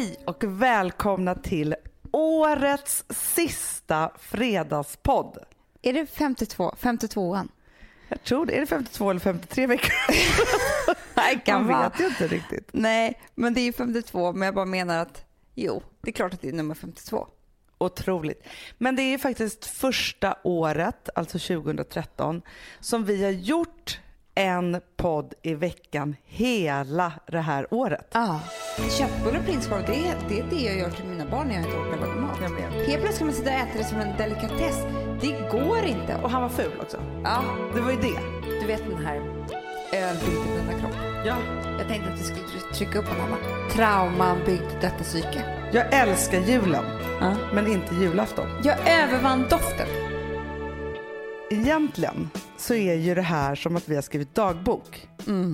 Hej och välkomna till årets sista fredagspodd. Är det 52? 52an? Jag tror det. Är det 52 eller 53 veckor? Nej, kan Man vet ju inte riktigt. Nej, men det är ju 52. Men jag bara menar att jo, det är klart att det är nummer 52. Otroligt. Men det är faktiskt första året, alltså 2013, som vi har gjort en podd i veckan hela det här året. Ja. Köttbullar och prinskorv, det det är det jag gör till mina barn när jag inte orkar laga mat. Jag. Helt plötsligt ska man sitta och äta det som en delikatess. Det går inte. Och han var ful också. Ja, Det var ju det. du vet den här öl byggd i denna kropp. Ja. Jag tänkte att vi skulle trycka upp annan. Trauman byggd detta psyke. Jag älskar julen, Ja. men inte julafton. Jag övervann doften. Egentligen så är ju det här som att vi har skrivit dagbok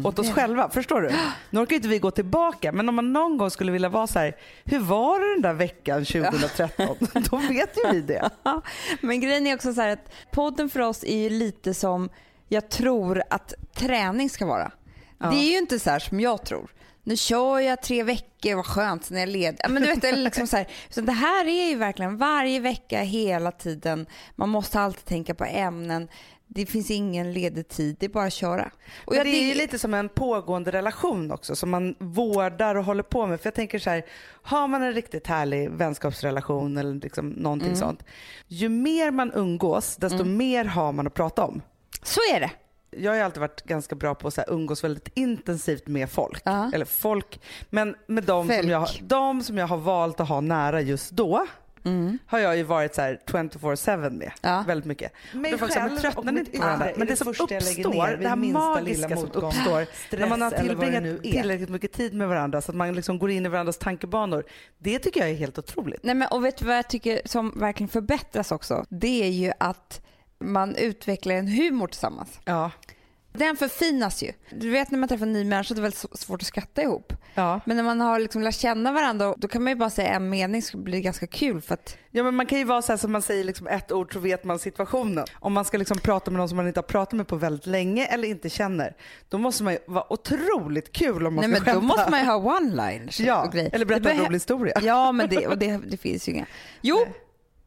åt oss själva. Förstår du? Nu orkar inte vi gå tillbaka, men om man någon gång skulle vilja vara så här, hur var det den där veckan 2013? Då vet ju vi det. Men grejen är också så här att podden för oss är ju lite som jag tror att träning ska vara. Ja. Det är ju inte så här som jag tror. Nu kör jag tre veckor, vad skönt, sen är jag ledig. Ja, Men du vet, det, är liksom så här, så det här är ju verkligen varje vecka, hela tiden. Man måste alltid tänka på ämnen. Det finns ingen ledig tid, det är bara att köra. Och jag, det är ju lite som en pågående relation också som man vårdar och håller på med. För jag tänker så här, har man en riktigt härlig vänskapsrelation eller liksom någonting sånt. Ju mer man umgås, desto mer har man att prata om. Så är det. Jag har alltid varit ganska bra på att så här, umgås väldigt intensivt med folk. Ja. Eller folk, men med de som, jag, de som jag har valt att ha nära just då har jag ju varit så här 24-7 med. Ja. Väldigt mycket. Mig Då jag säga, själv men och ni mitt inte på varandra? Men det, det som uppstår, det här magiska lilla som motgång. uppstår när man har tillbringat tillräckligt mycket tid med varandra så att man liksom går in i varandras tankebanor. Det tycker jag är helt otroligt. Nej, men, och vet du vad jag tycker som verkligen förbättras också? Det är ju att man utvecklar en humor tillsammans. Ja. Den förfinas ju. Du vet när man träffar en ny människa det är väldigt svårt att skratta ihop. Ja. Men när man har liksom lärt känna varandra då kan man ju bara säga en mening så blir det ganska kul för att Ja men man kan ju vara så här som man säger liksom ett ord så vet man situationen. Om man ska liksom prata med någon som man inte har pratat med på väldigt länge eller inte känner. Då måste man ju vara otroligt kul om man Nej ska men då skämta. måste man ju ha one-liners Ja, och grejer. eller berätta en rolig historia. Ja men det, och det, det finns ju inga. Jo,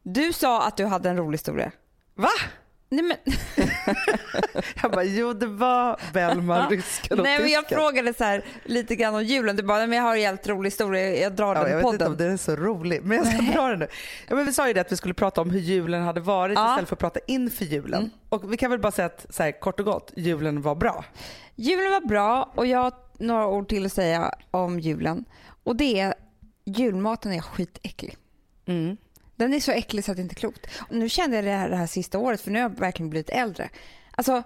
du sa att du hade en rolig historia. Va? Nej men, Jag bara, jo det var Bellman, rysken och nej, men jag frågade så här, lite grann om julen. Du bara, men jag har en jävligt rolig historia, jag drar Ja, den jag i vet inte podden. om den är så rolig, men jag ska dra den nu. Ja, men vi sa ju det att vi skulle prata om hur julen hade varit Ja. istället för att prata inför julen. Och vi kan väl bara säga att så här, kort och gott, julen var bra. Julen var bra och jag har några ord till att säga om julen. Och det är julmaten är skitäcklig. Mm. Den är så äcklig så att det inte är klokt. Och nu kände jag det här, det här sista året för nu har jag verkligen blivit äldre. Alltså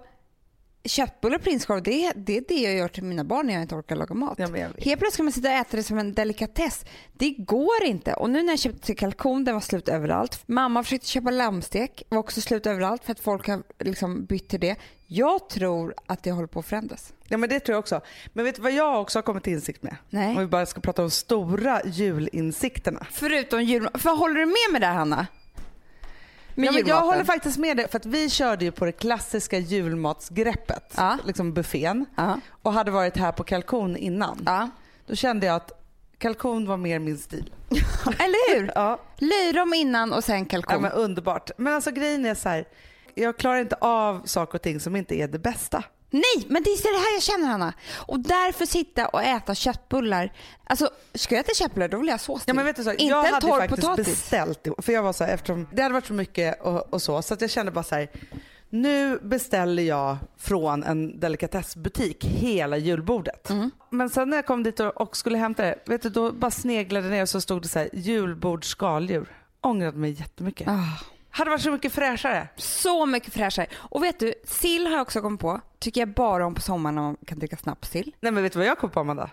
köttbullar och prinskorv det, det är det jag gör till mina barn när jag inte orkar laga mat. Ja. Helt plötsligt ska man sitta och äta det som en delikatess. Det går inte. Och nu när jag köpte kalkon, den var slut överallt. Mamma försökte köpa lammstek, var också slut överallt för att folk har liksom bytt till det. Jag tror att det håller på att förändras. Ja men det tror jag också. Men vet du vad jag också har kommit till insikt med? Nej. Om vi bara ska prata om stora julinsikterna. Förutom jul... För håller du med mig där Hanna? Ja, men jag julmaten? håller faktiskt med dig för att vi körde ju på det klassiska julmatsgreppet, Ja. liksom buffén Ja. och hade varit här på kalkon innan. Ja. Då kände jag att kalkon var mer min stil. Eller hur? Ja. Löjrom innan och sen Ja, kalkon. men underbart. Men alltså grejen är så här, jag klarar inte av saker och ting som inte är det bästa. Nej, men det är det här jag känner Hanna. Och därför sitta och äta köttbullar. Alltså, ska jag äta köttbullar då vill jag ha sås till. Ja, men vet du så, Inte jag en hade torr faktiskt potatis. beställt, för jag var så här, eftersom det hade varit så mycket och, och så, så att jag kände bara så här, nu beställer jag från en delikatessbutik hela julbordet. Mm. Men sen när jag kom dit och, skulle hämta det, vet du, då bara sneglade ner och så stod det så här, julbord skaldjur. Ångrade mig jättemycket. Ah, Hade varit så mycket fräschare. så mycket fräschare. Och vet du, sill har jag också kommit på. Tycker jag bara om på sommaren när man kan dricka snapssill. Nej men vet du vad jag kom på Amanda?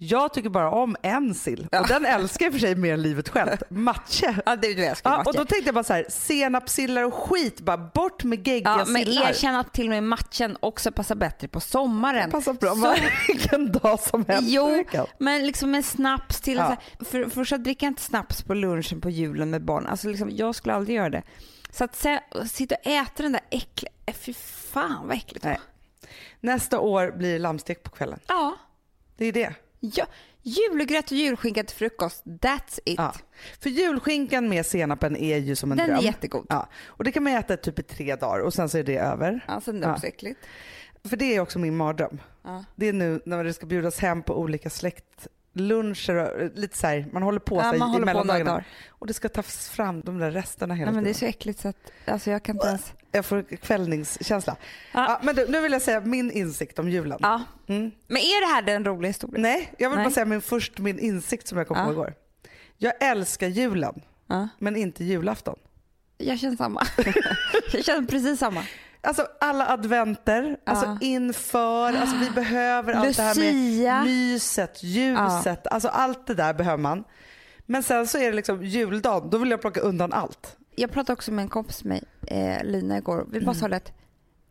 Jag tycker bara om en sill och den älskar jag för sig mer än livet självt. Matche. Ja, det du älskar Ja, och då tänkte jag bara så här, senapssillar och skit, bara bort med geggiga Ja, men sillar. erkänn att till och med matchen också passar bättre på sommaren. Passar bra Så- vilken dag som helst Jo, men liksom en snaps till. Ja. Så här, för, först att dricka inte snaps på lunchen på julen med barn. Alltså liksom, jag skulle aldrig göra det. Så att se, sitta och äta den där äckliga, äh, fy fan vad äckligt. Nej. Nästa år blir det lammstek på kvällen. Ja, Det är det. Ja, Julgröt och julskinka till frukost, that's it. Ja. För julskinkan med senapen är ju som en Den dröm. är jättegod. Ja. Och det kan man äta typ i tre dagar och sen så är det över. Ja, sen är det Ja. äckligt. För det är också min mardröm. Ja. Det är nu när det ska bjudas hem på olika släktluncher och lite så här, man håller på Ja, sig man i håller på några mellandagarna. dagar. Och det ska tas fram de där resterna hela Nej, men det är tiden. så äckligt så att alltså, jag kan inte ens... Jag får kvällningskänsla. Ja. Ja. men du, nu vill jag säga min insikt om julen. Ja. Mm. Men är det här den roliga historien? Nej, jag vill Nej. bara säga min, först min insikt som jag kom Ja. på igår. Jag älskar julen, men inte julafton. Jag känner samma. jag känner precis samma. Alltså alla adventer, alltså inför, alltså vi behöver allt det här Lucia. med myset, ljuset, alltså allt det där behöver man. Men sen så är det liksom juldagen, då vill jag plocka undan allt. Jag pratade också med en kompis med eh, Lina, igår. Vi bara sa det att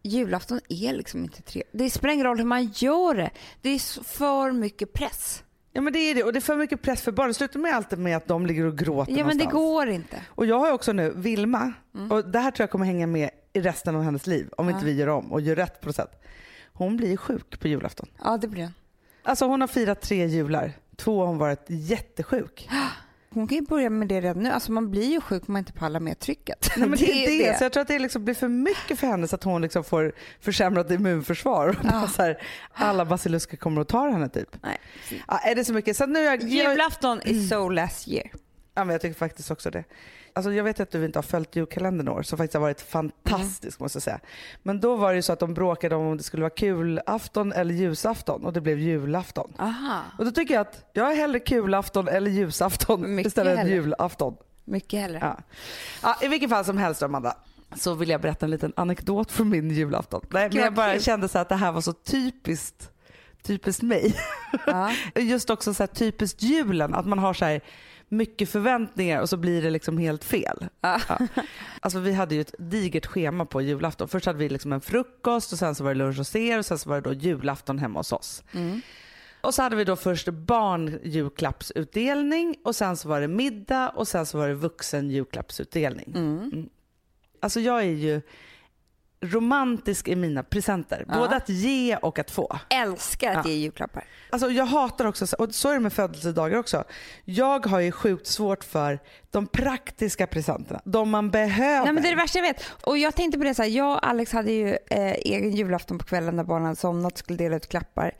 julafton är liksom inte trevligt. Det spelar ingen roll hur man gör det. Det är för mycket press. Ja men det är det och det är för mycket press för barn. Det slutar med alltid med att de ligger och gråter Ja men det någonstans. går inte. Och jag har också nu Vilma, och det här tror jag kommer hänga med i resten av hennes liv om inte vi gör om och gör rätt på något sätt. Hon blir sjuk på julafton. Ja det blir den. Alltså hon har firat tre jular, två har hon varit jättesjuk. Hon kan ju börja med det redan nu. Alltså man blir ju sjuk om man inte pallar med trycket. Nej, men det, är det. Så jag tror att det liksom blir för mycket för henne så att hon liksom får försämrat immunförsvar. Och bara så här, alla basilusker kommer att ta henne typ. Nej. Ja, är det så mycket? Så nu jag, jag, Julafton is so last year. Ja, men jag tycker faktiskt också det. Alltså jag vet att du inte har följt julkalendern år som faktiskt har varit fantastisk måste jag säga. Men då var det ju så att de bråkade om om det skulle vara kulafton eller ljusafton och det blev julafton. Aha. Och då tycker jag att jag är hellre kulafton eller ljusafton Mycket istället hellre. julafton. Mycket hellre. Ja. Ja, I vilket fall som helst Amanda så vill jag berätta en liten anekdot från min julafton. Nej, men jag bara kände så att det här var så typiskt, typiskt mig. Ja. Just också så här typiskt julen, att man har så här mycket förväntningar och så blir det liksom helt fel. Ja. Alltså vi hade ju ett digert schema på julafton. Först hade vi liksom en frukost och sen så var det lunch hos er och sen så var det då julafton hemma hos oss. Mm. Och så hade vi då först barnjulklappsutdelning och sen så var det middag och sen så var det vuxen julklappsutdelning. Mm. Alltså jag är ju romantisk i mina presenter. Ja. Både att ge och att få. Älskar att Ja. ge julklappar. Alltså jag hatar också, och så är det med födelsedagar också. Jag har ju sjukt svårt för de praktiska presenterna. De man behöver. Nej, men det är det värsta jag vet. Och jag tänkte på det så här, jag och Alex hade ju eh, egen julafton på kvällen när barnen hade somnat och skulle dela ut klappar.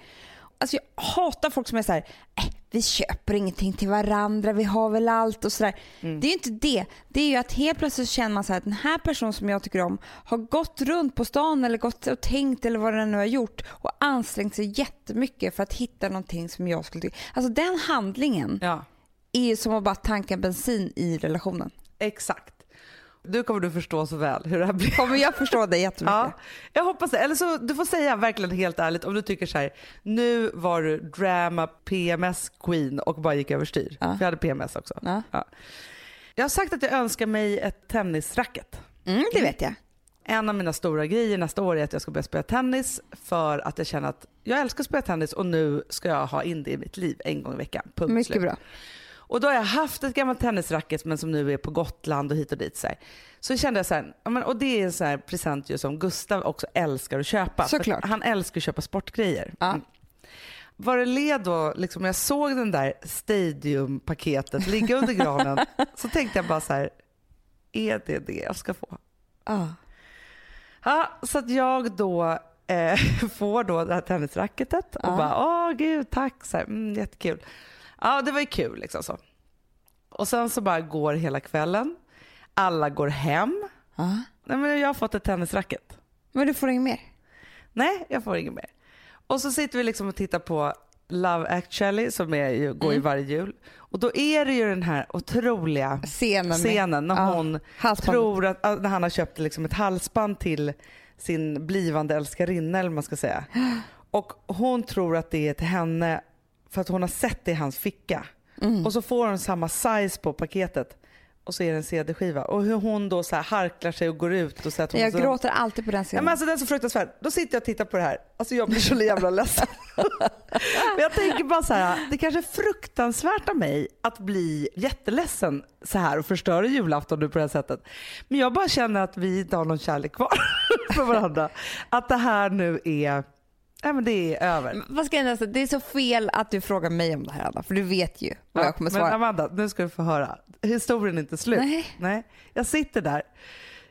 Alltså jag hatar folk som är så här, äh, vi köper ingenting till varandra, vi har väl allt och sådär. Mm. Det är ju inte det. Det är ju att helt plötsligt känner man så här att den här personen som jag tycker om har gått runt på stan eller gått och tänkt eller vad den nu har gjort och ansträngt sig jättemycket för att hitta någonting som jag skulle tycka. Alltså den handlingen Ja, är ju som att bara tanka bensin i relationen. exakt. Nu kommer du förstå så väl hur det här blir. Kommer jag förstå dig jättemycket? Ja, jag hoppas det. Eller så du får säga verkligen helt ärligt om du tycker så här. Nu var du drama PMS queen och bara gick överstyr. Ja. För jag hade PMS också. Ja. Jag har sagt att jag önskar mig ett tennisracket. Mm, det vet jag. En av mina stora grejer nästa år är att jag ska börja spela tennis för att jag känner att jag älskar att spela tennis och nu ska jag ha in det i mitt liv en gång i veckan. Punkt Mycket slut. bra. Och då har jag haft ett gammalt tennisracket men som nu är på Gotland och hit och dit. Så, här. så kände jag så här, ja, men, och det är en sån här present ju som Gustav också älskar att köpa. Såklart. Han älskar att köpa sportgrejer. Ja. Mm. Vad det led då, liksom, jag såg den där stadiumpaketet ligga under granen så tänkte jag bara så här, är det det jag ska få? Ja. Ja, så att jag då eh, får då det här tennisracketet och Ja. bara åh gud tack, så här, mm, jättekul. Ja det var ju kul liksom så. Och sen så bara går hela kvällen, alla går hem. Ja. Nej men jag har fått ett tennisracket. Men du får inget mer? Nej jag får inget mer. Och så sitter vi liksom och tittar på Love actually som är ju, går ju Mm. varje jul. Och då är det ju den här otroliga Scenen. scenen när Ja, hon halsbandet. tror att, när han har köpt liksom ett halsband till sin blivande älskarinna eller vad man ska säga. Och hon tror att det är till henne för att hon har sett det i hans ficka. Mm. Och så får hon samma size på paketet och så är det en CD-skiva. Och hur hon då så här harklar sig och går ut och säger att hon Jag så- gråter alltid på den Ja, scenen. men alltså den är så fruktansvärd. Då sitter jag och tittar på det här. Alltså jag blir så jävla ledsen. men jag tänker bara så här, det kanske är fruktansvärt av mig att bli jätteledsen så här och förstöra julafton nu på det här sättet. Men jag bara känner att vi inte har någon kärlek kvar för varandra. Att det här nu är, Nej men det är över. Vad ska jag nästa? Det är så fel att du frågar mig om det här Anna, för du vet ju vad jag kommer men svara. Amanda, nu ska du få höra. Historien är inte slut. Nej. Nej. Jag sitter där.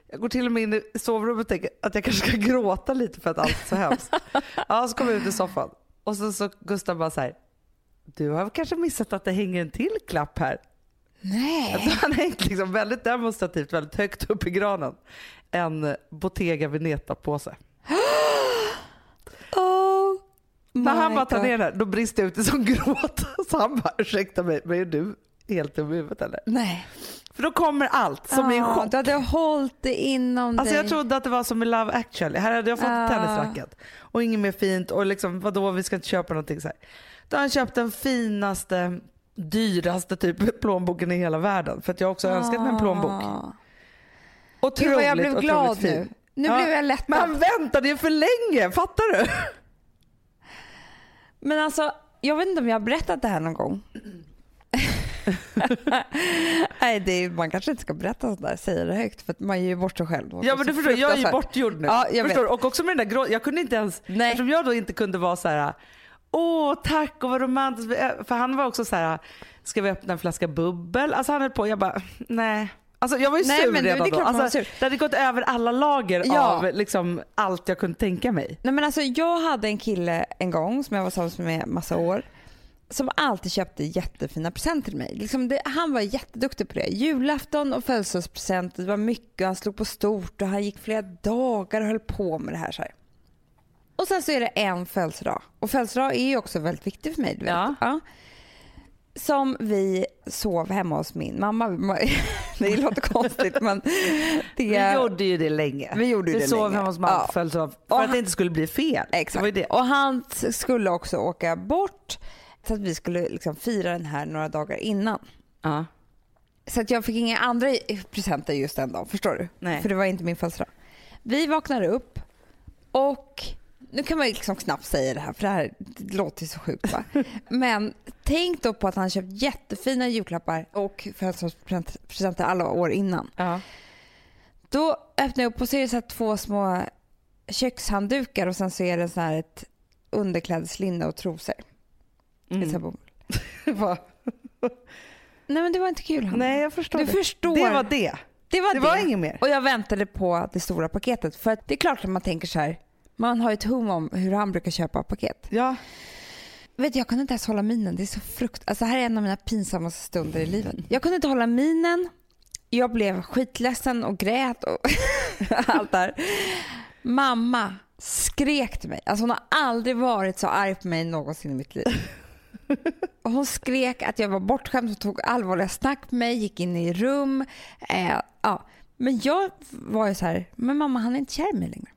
Jag går till och med in i sovrummet och tänker att jag kanske ska gråta lite för att allt är så hemskt. Ja, så kommer jag ut i soffan och så, så Gustav bara så här. Du har kanske missat att det hänger en till klapp här. Nej. Han har hängt liksom väldigt demonstrativt väldigt högt upp i granen. En Bottega Veneta-påse. När han bara tar ner den då brister jag ut i sån gråt. Så han bara ursäkta mig men är du helt dum i huvudet eller? Nej. För då kommer allt som är en Ja, chock. Du hade hållit det inom Alltså dig. jag trodde att det var som i Love actually. Här hade jag fått Ah. tennisracket och inget mer fint och liksom vadå vi ska inte köpa någonting så här. Då har han köpt den finaste, dyraste typ plånboken i hela världen för att jag också har önskat mig en plånbok. Ah. Otroligt, Gud vad jag blev glad nu. Nu Ja, blev jag lättad. Men han väntade ju för länge, fattar du? Men alltså, jag vet inte om jag har berättat det här någon gång. Nej, det är, man kanske inte ska berätta sådär, säga det högt för att man ger ju bort sig själv. Ja men du förstår, jag är ju bortgjord nu. Ja, vet. förstår, och också med den där grå, jag kunde inte ens, Nej. eftersom jag då inte kunde vara så här. åh tack och vad romantiskt, för han var också så här. ska vi öppna en flaska bubbel? Alltså han höll på, jag bara, nej. Alltså jag var ju Nej, sur men det- redan det är då. Alltså, det hade gått över alla lager Ja. av liksom allt jag kunde tänka mig. Nej men alltså jag hade en kille en gång som jag var tillsammans med massa år som alltid köpte jättefina presenter till mig. Liksom det, han var jätteduktig på det. Julafton och födelsedagspresenter, det var mycket, han slog på stort och han gick flera dagar och höll på med det här. Så här. Och sen så är det en födelsedag och födelsedag är ju också väldigt viktig för mig. Du vet. Ja. Som vi sov hemma hos min mamma. Det låter konstigt men det... Vi gjorde ju det länge. Vi gjorde vi det sov länge. hemma hos mamma Ja. för att han- det inte skulle bli fel. Exakt. det. Och han skulle också åka bort så att vi skulle liksom fira den här några dagar innan. Ja. Så att jag fick inga andra presenter just den dagen, förstår du? Nej. För det var inte min födelsedag. Vi vaknade upp och nu kan man ju liksom knappt säga det här för det här det låter ju så sjukt va. Men tänk då på att han köpt jättefina julklappar och födelsedagspresenter alla år innan. Ja. Då öppnar jag upp och ser det så två små kökshanddukar och sen så är det så här ett underklädeslinne och trosor. Mm. I bomull. Nej men det var inte kul Hanna. Nej jag förstår Du det. förstår. Det var det. det var Det det. var inget mer. Och jag väntade på det stora paketet för att det är klart att man tänker så här. Man har ju ett hum om hur han brukar köpa paket. Ja. Vet du, jag kunde inte ens hålla minen. Det är så frukt... Alltså, det här är en av mina pinsammaste stunder i livet. Jag kunde inte hålla minen. Jag blev skitledsen och grät och allt där. Mamma skrek till mig. Alltså hon har aldrig varit så arg på mig någonsin i mitt liv. Och hon skrek att jag var bortskämd och tog allvarliga snack med mig, gick in i rum. Eh, ja. Men jag var ju så här, men mamma han är inte kär i mig längre.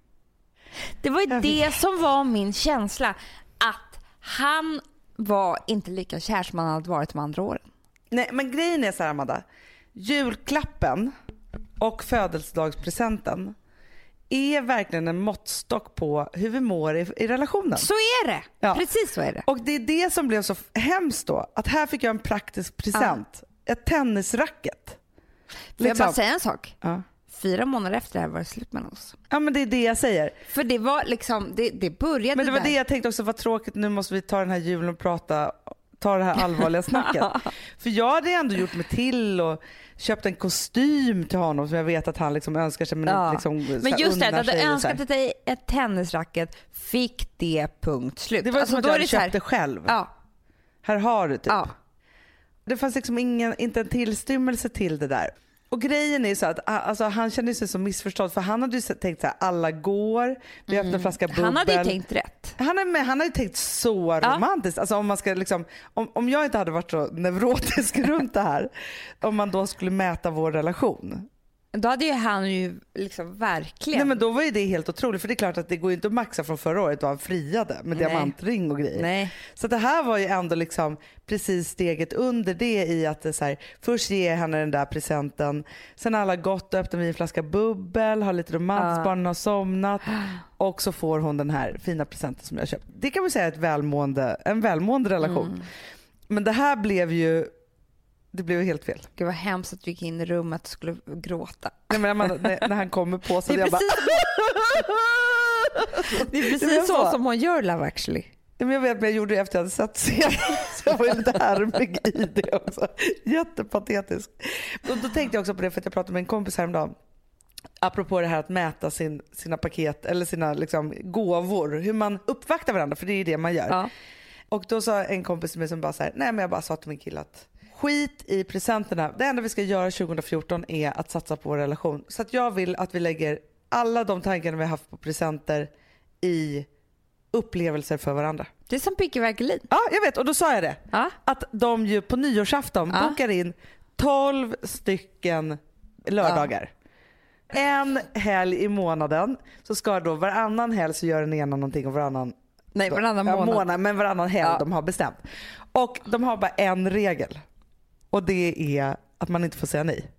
Det var ju det som var min känsla. Att han var inte lika kär som han hade varit de andra åren. Nej men grejen är så här Amanda. Julklappen och födelsedagspresenten är verkligen en måttstock på hur vi mår i, i relationen. Så är det. Ja. Precis så är det. Och det är det som blev så hemskt då. Att här fick jag en praktisk present. Ett tennisracket. Får jag bara Liksom. säga en sak? Ja. Fyra månader efter det här var det slut mellan oss. ja men det är det jag säger. För det var liksom, det, det började Men det var där. det jag tänkte också, vad tråkigt nu måste vi ta den här julen och prata, ta det här allvarliga snacket. För jag hade ändå gjort mig till och köpt en kostym till honom som jag vet att han liksom önskar sig men Ja. inte liksom Men just det, att du önskat dig ett tennisracket, fick det punkt slut. Det var Alltså, som att jag hade här- köpt det själv. Ja, Här har du typ. ja. Det fanns liksom ingen, inte en tillstymmelse till det där. Och grejen är så att alltså, han kände sig så missförstådd för han hade ju tänkt så här, alla går, vi öppnar en flaska bubbel. Mm. Han hade ju tänkt rätt. Han har, men han har ju tänkt så Ja. romantiskt. Alltså om, man ska liksom, om, om jag inte hade varit så neurotisk runt det här, om man då skulle mäta vår relation. Då hade ju han ju liksom verkligen... Nej, men då var ju det helt otroligt för det är klart att det går ju inte att maxa från förra året då han friade med Nej. diamantring och grejer. Nej. Så det här var ju ändå liksom precis steget under det i att det så här, först ger henne den där presenten, sen har alla gått och öppnat en flaska bubbel, har lite romans, Ja. barnen har somnat och så får hon den här fina presenten som jag köpt. Det kan man säga är ett välmående, en välmående relation. Mm. Men det här blev ju, det blev helt fel. Gud vad hemskt att du gick in i rummet och skulle gråta. Nej, men Amanda, när, när han kommer på så Det är jag bara, precis Det är Det precis var så så. som hon gör Love actually. Men jag vet, men jag gjorde det efter jag hade sett serien. Så jag var ju lite härmig i det också. Jättepatetisk. Och då tänkte jag också på det för att jag pratade med en kompis häromdagen. Apropå det här att mäta sin, sina paket eller sina liksom, gåvor. Hur man uppvaktar varandra, för det är ju det man gör. Ja. Och då sa en kompis till mig som bara så här, nej men jag bara sa till min kille att skit i presenterna. Det enda vi ska göra 2014 är att satsa på vår relation. Så att jag vill att vi lägger alla de tankarna vi har haft på presenter i upplevelser för varandra. Det är som Picke Verkelin. Ja, jag vet och då sa jag det. Ja. Att de ju på nyårsafton Ja. bokar in 12 stycken lördagar. En helg i månaden så ska då varannan helg så gör den ena någonting och varannan Nej, varannan Ja, månad. men varannan helg Ja. de har bestämt. Och de har bara en regel och det är att man inte får säga nej.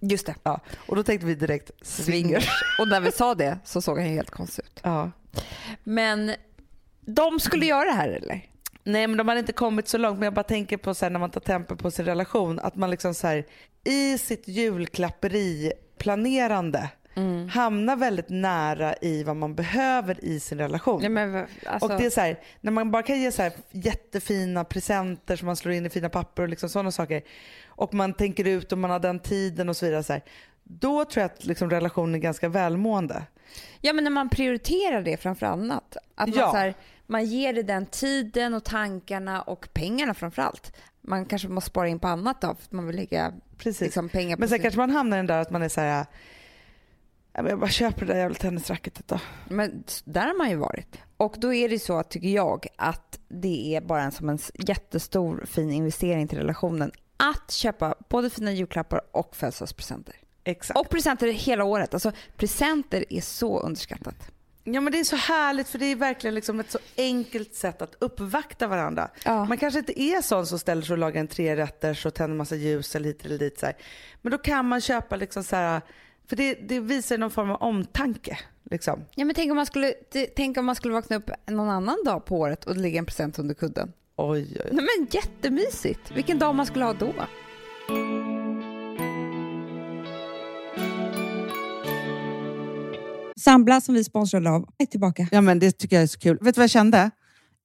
Just det. Ja. Och då tänkte vi direkt swingers. Och när vi sa det så såg han ju helt konstig ut. Ja. Men de skulle göra det här eller? Nej men de har inte kommit så långt men jag bara tänker på så här, när man tar tempo på sin relation att man liksom så här, i sitt julklapperi planerande hamnar väldigt nära i vad man behöver i sin relation. Ja, men, alltså, Och det är så här, när man bara kan ge så här jättefina presenter som man slår in i fina papper och liksom sådana saker och man tänker ut om man har den tiden och så vidare. Så här, då tror jag att liksom relationen är ganska välmående. ja, men när man prioriterar det framför annat. Att man, Ja. så här, man ger det den tiden och tankarna och pengarna framför allt. Man kanske måste spara in på annat då, för att man vill lägga Precis. liksom, pengar på Men sen sin- kanske man hamnar i den där att man är så här, "Ja, men jag bara köper det där jävla tennisracketet då. Men där har man ju varit. Och då är det så att, tycker jag, att det är bara en, som en jättestor fin investering till relationen att köpa både fina julklappar och födelsedagspresenter. Exakt. Och presenter hela året. Alltså presenter är så underskattat. Ja men det är så härligt för det är verkligen liksom ett så enkelt sätt att uppvakta varandra. Ja. Man kanske inte är sån som ställer sig och lagar en trerätters och tänder massa ljus eller hit eller dit. Så här. Men då kan man köpa liksom så här, för det, det visar någon form av omtanke. Liksom. Ja, men tänk om, man skulle, tänk om man skulle vakna upp någon annan dag på året och det ligger en present under kudden. Oj, oj, oj. Nej, men jättemysigt. Vilken dag man skulle ha då. Sambla som vi sponsrade av är tillbaka. Ja, men det tycker jag är så kul. Vet du vad jag kände?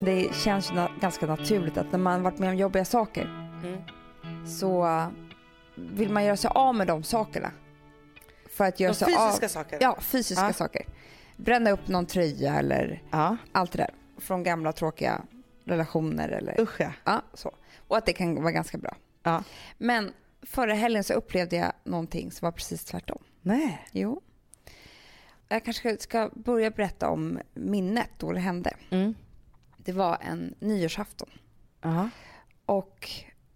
Det känns na- ganska naturligt att när man varit med om jobbiga saker Mm. så eh, vill man göra sig av med de sakerna. För att göra De sig av... fysiska saker? Ja, fysiska Ja. saker. Bränna upp någon tröja eller ja. allt det där. Från gamla tråkiga relationer eller Usch ja. ja, så. Och att det kan vara ganska bra. ja. Men förra helgen så upplevde jag någonting som var precis tvärtom. Nej. Jo. Jag kanske ska börja berätta om minnet då det hände. Mm. Det var en nyårsafton Ja. och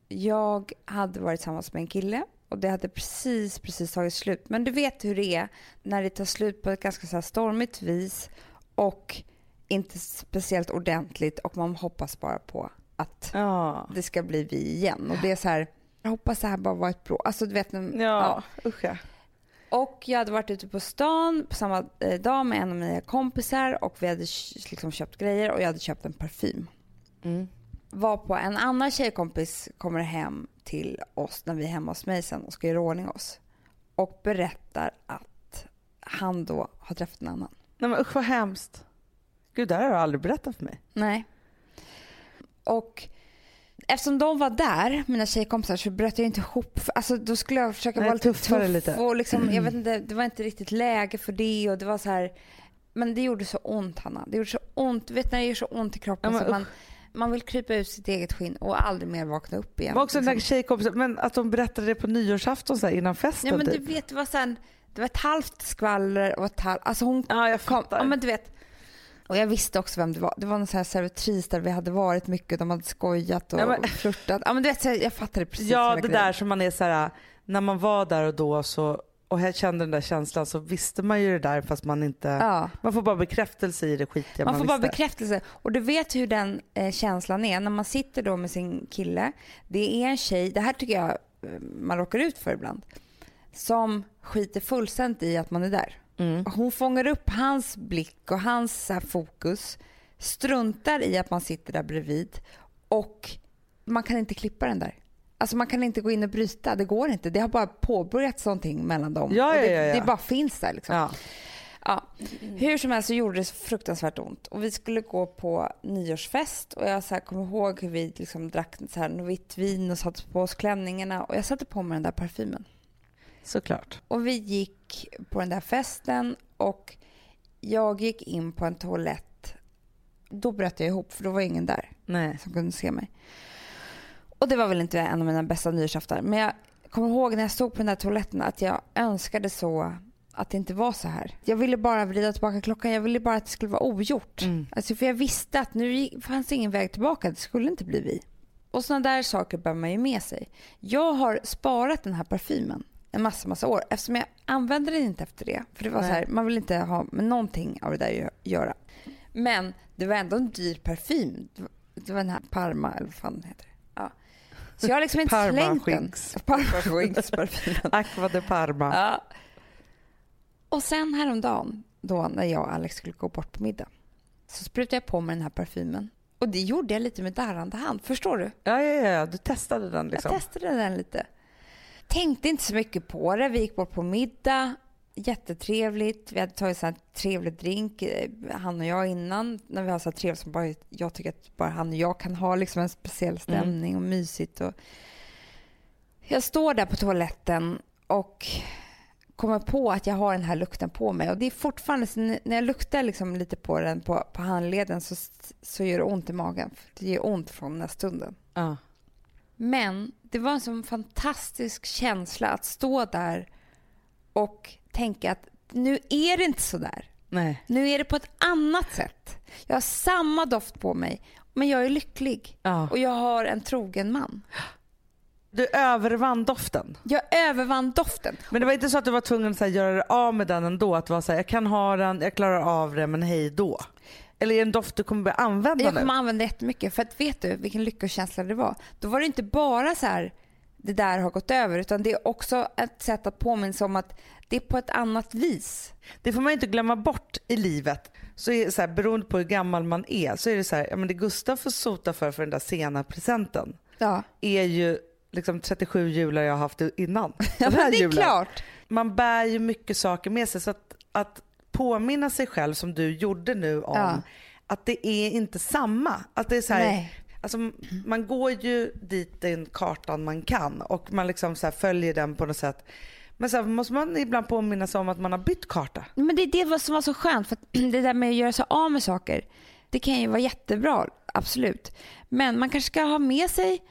jag hade varit tillsammans med en kille och det hade precis, precis tagit slut. Men du vet hur det är när det tar slut på ett ganska så stormigt vis och inte speciellt ordentligt och man hoppas bara på att Ja. det ska bli vi igen. Och det är så här, jag hoppas det här bara var ett bråk. Alltså du vet, när- Ja. Usch ja. Och jag hade varit ute på stan på samma eh, dag med en av mina kompisar och vi hade liksom köpt grejer och jag hade köpt en parfym. Mm. Var på en annan tjejkompis kommer hem till oss när vi är hemma hos mig sen och ska göra ordning oss. Och berättar att han då har träffat en annan. Nej men usch vad hemskt. Gud, det här har du aldrig berättat för mig. Nej. Och eftersom de var där, mina tjejkompisar, så bröt jag inte ihop. Alltså då skulle jag försöka Nej, vara lite tuff lite. och liksom, jag vet inte, det var inte riktigt läge för det och det var så här. Men det gjorde så ont Hanna. Det gjorde så ont. Du vet när det gör så ont i kroppen Ja, men så man, man vill krypa ut sitt eget skinn och aldrig mer vakna upp igen. Men också den liksom. tjejkompisen, men att de berättade det på nyårsafton så här, innan festen Ja men du typ. vet, det var så här, det var ett halvt skvaller och ett halvt, alltså hon Ja, jag kom, ja men du vet. Och jag visste också vem det var. Det var någon servitris där vi hade varit mycket. De hade skojat och Ja, men- flörtat. Ja men du vet, jag, fattade precis ja, det grejen. där som man är så här, när man var där och då så, och jag kände den där känslan så visste man ju det där fast man inte, Ja. man får bara bekräftelse i det skitiga Man man, får bara visste. bekräftelse. Och du vet hur den eh, känslan är när man sitter då med sin kille. Det är en tjej, det här tycker jag eh, man råkar ut för ibland, som skiter fullständigt i att man är där. Mm. Hon fångar upp hans blick och hans här, fokus, struntar i att man sitter där bredvid och man kan inte klippa den där. Alltså man kan inte gå in och bryta, det går inte. Det har bara påbörjats någonting mellan dem. Ja, ja, ja, det bara finns där liksom. Ja. Hur som helst så gjorde det så fruktansvärt ont. Och vi skulle gå på nyårsfest och jag så kommer ihåg hur vi liksom drack så här vitt vin och satte på oss klänningarna och jag satte på mig den där parfymen. Såklart. Och vi gick på den där festen och jag gick in på en toalett. Då bröt jag ihop för då var ingen där Nej. som kunde se mig. Och det var väl inte en av mina bästa nyårsaftar. Men jag kommer ihåg när jag stod på den där toaletten att jag önskade så att det inte var så här. Jag ville bara vrida tillbaka klockan. Jag ville bara att det skulle vara ogjort. Mm. Alltså för jag visste att nu fanns det ingen väg tillbaka. Det skulle inte bli vi. Och sådana där saker bär man ju med sig. Jag har sparat den här parfymen en massa, massa år eftersom jag använde den inte efter det. För det var Nej. så här, man vill inte ha med någonting av det där att göra. Men det var ändå en dyr parfym. Det var- Det den här Parma eller vad fan den heter. Ja. Så jag har liksom inte Parma slängt den. Skinks. Parma Skinks parfymen. Aqua de Parma. Ja. Och sen häromdagen, då när jag och Alex skulle gå bort på middag, så sprutade jag på mig den här parfymen. Och det gjorde jag lite med darrande hand. Förstår du? Ja, ja, ja, du testade den liksom. Jag testade den lite. Tänkte inte så mycket på det. Vi gick bort på middag. Jättetrevligt. Vi hade tagit så här trevlig drink, eh, han och jag innan. När vi har så här trevligt som bara, jag tycker att bara han och jag kan ha liksom en speciell stämning och mysigt. Och jag står där på toaletten och kommer på att jag har den här lukten på mig. Och det är fortfarande, när jag luktar liksom lite på den på, på handleden så, så gör det ont i magen. Det gör ont från den här stunden. Ja. Men det var en sån fantastisk känsla att stå där och tänka att nu är det inte så där. Nej. Nu är det på ett annat sätt. Jag har samma doft på mig, men jag är lycklig. Ja. Och jag har en trogen man. Du övervann doften. Jag övervann doften. Men det var inte så att du var tvungen att så här, göra dig av med den ändå? Att vara så här, jag kan ha den, jag klarar av det, men hej då? Eller är det en doft du kommer börja använda Jag nu? kommer använda jättemycket. För att vet du vilken lyckokänsla det var? Då var det inte bara så här, det där har gått över, utan det är också ett sätt att påminna sig om att det är på ett annat vis. Det får man inte glömma bort i livet. Så är det så här, beroende på hur gammal man är så är det så här, ja, men det Gustav får sota för för den där sena presenten Ja, är ju liksom 37 jular jag har haft innan. ja men det är julen. klart. Man bär ju mycket saker med sig så att, att påminna sig själv som du gjorde nu om Ja. att det är inte samma. Att det är så här, alltså, man går ju dit den kartan man kan och man liksom så följer den på något sätt. Men så här, måste man ibland påminna sig om att man har bytt karta. Men det är det som var så skönt. För det där med att göra sig av med saker, det kan ju vara jättebra, absolut. Men man kanske ska ha med sig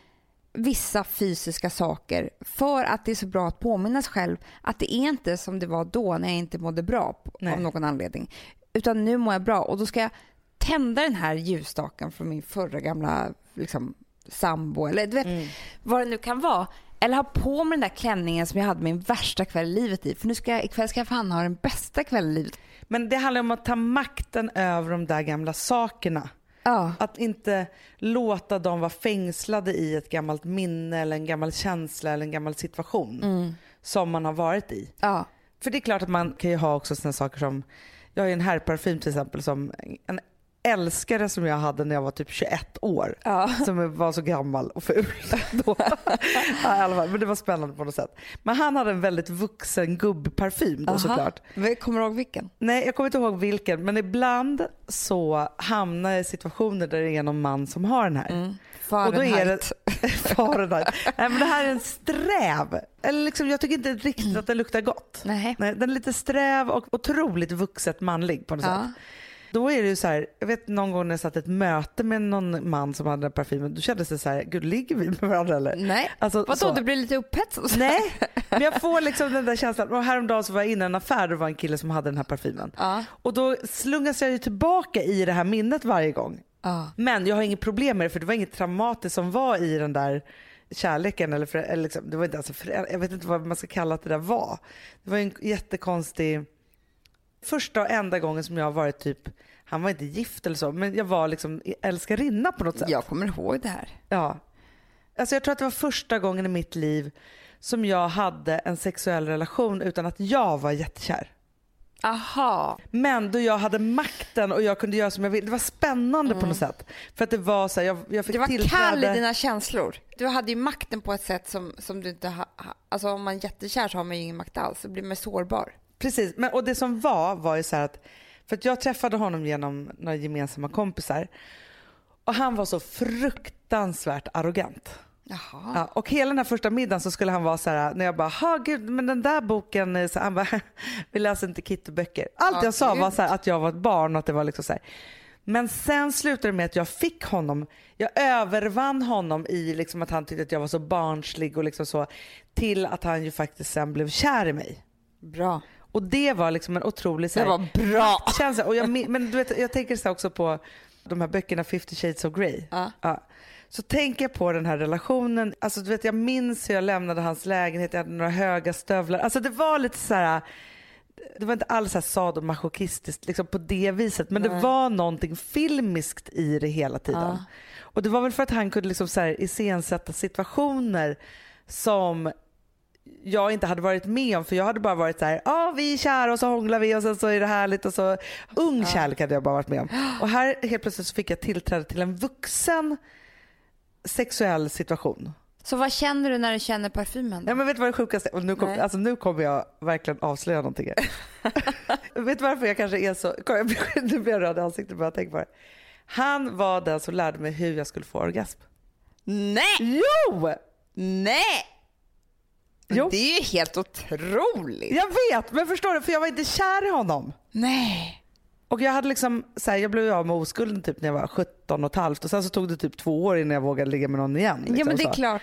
vissa fysiska saker för att det är så bra att påminna sig själv att det är inte som det var då när jag inte mådde bra Nej. av någon anledning. Utan nu mår jag bra och då ska jag tända den här ljusstaken från min förra gamla liksom, sambo eller du vet vad det nu kan vara. Eller ha på mig den där klänningen som jag hade min värsta kväll i livet i. För nu ska jag, ikväll ska jag fan ha den bästa kvällen i livet. Men det handlar om att ta makten över de där gamla sakerna. Ja. Att inte låta dem vara fängslade i ett gammalt minne eller en gammal känsla eller en gammal situation som man har varit i. ja. För det är klart att man kan ju ha också sådana saker som, jag har ju en herrparfym till exempel som en älskare som jag hade när jag var typ 21 år. Ja. Som var så gammal och ful då. ja. Men det var spännande på något sätt. Men han hade en väldigt vuxen gubbparfym då Aha. såklart. Kommer du ihåg vilken? Nej, jag kommer inte ihåg vilken, men ibland så hamnar jag i situationer där det är någon man som har den här. Och då är det Fahrenheit. Nej, men det här är en sträv. Eller liksom, jag tycker inte riktigt att den luktar gott. Nej. Nej, den är lite sträv och otroligt vuxet manlig på något Ja. sätt. Då är det ju så här, jag vet någon gång när jag satt ett möte med någon man som hade parfymen, då kändes det så här, gud ligger vi med varandra eller? Nej. Alltså, Vadå, så. du blir lite upphetsad? Nej, men jag får liksom den där känslan. Och häromdagen så var jag inne i en affär och det var en kille som hade den här parfymen. Ja. Och då slungas jag ju tillbaka i det här minnet varje gång. Ja. Men jag har inget problem med det för det var inget traumatiskt som var i den där kärleken. Eller, för, eller liksom, det var inte, alltså, för, jag vet inte vad man ska kalla att det där var. Det var en jättekonstig... Första och enda gången som jag har varit typ, han var inte gift eller så, men jag var liksom älskarinna på något sätt. Jag kommer ihåg det här. Ja. Alltså jag tror att det var första gången i mitt liv som jag hade en sexuell relation utan att jag var jättekär. Aha. Men då jag hade makten och jag kunde göra som jag ville. Det var spännande på något sätt. För att det var så här, jag, jag fick Du var tillträde. kall i dina känslor. Du hade ju makten på ett sätt som, som du inte har... Alltså om man är jättekär så har man ju ingen makt alls. Då blir man sårbar. Precis, men, och det som var var ju så att, för att jag träffade honom genom några gemensamma kompisar och han var så fruktansvärt arrogant. Ja, och hela den här första middagen så skulle han vara så här, när jag bara, ha gud men den där boken, så han bara, vi läser inte Kitty-böcker. Allt Ja, jag sa var gud. så här, att jag var ett barn och att det var liksom så här. Men sen slutade det med att jag fick honom, jag övervann honom i liksom att han tyckte att jag var så barnslig och liksom så, till att han ju faktiskt sen blev kär i mig. Bra. Och det var liksom en otrolig så Det här, var bra. känsla. Och jag, men du vet, jag tänker så också på de här böckerna 50 shades of Grey. Ja. Så tänker jag på den här relationen. Alltså, du vet, jag minns hur jag lämnade hans lägenhet, jag hade några höga stövlar. Alltså, det var lite så här... Det var inte alls så här sadomasochistiskt liksom på det viset men det var någonting filmiskt i det hela tiden. Ja. Och det var väl för att han kunde liksom så här iscensätta situationer som jag inte hade varit med om för jag hade bara varit så här, ja vi är kära och så hånglar vi och sen så är det härligt och så ung kärlek hade jag bara varit med om. Och här helt plötsligt så fick jag tillträde till en vuxen sexuell situation. Så vad känner du när du känner parfymen? Ja, men vet du vad det sjukaste och nu, kom, alltså, nu kommer jag verkligen avslöja någonting. här. vet du varför jag kanske är så, nu blir jag röd i ansiktet bara jag tänker på det. Han var den som lärde mig hur jag skulle få orgasm. Nej! Jo! Nej! Jo. Det är ju helt otroligt. Jag vet, men förstår du? För jag var inte kär i honom. Nej. Och jag hade liksom, så här, jag blev av med oskulden typ när jag var 17 och ett halvt och sen så tog det typ två år innan jag vågade ligga med någon igen. Ja liksom men det är så. klart.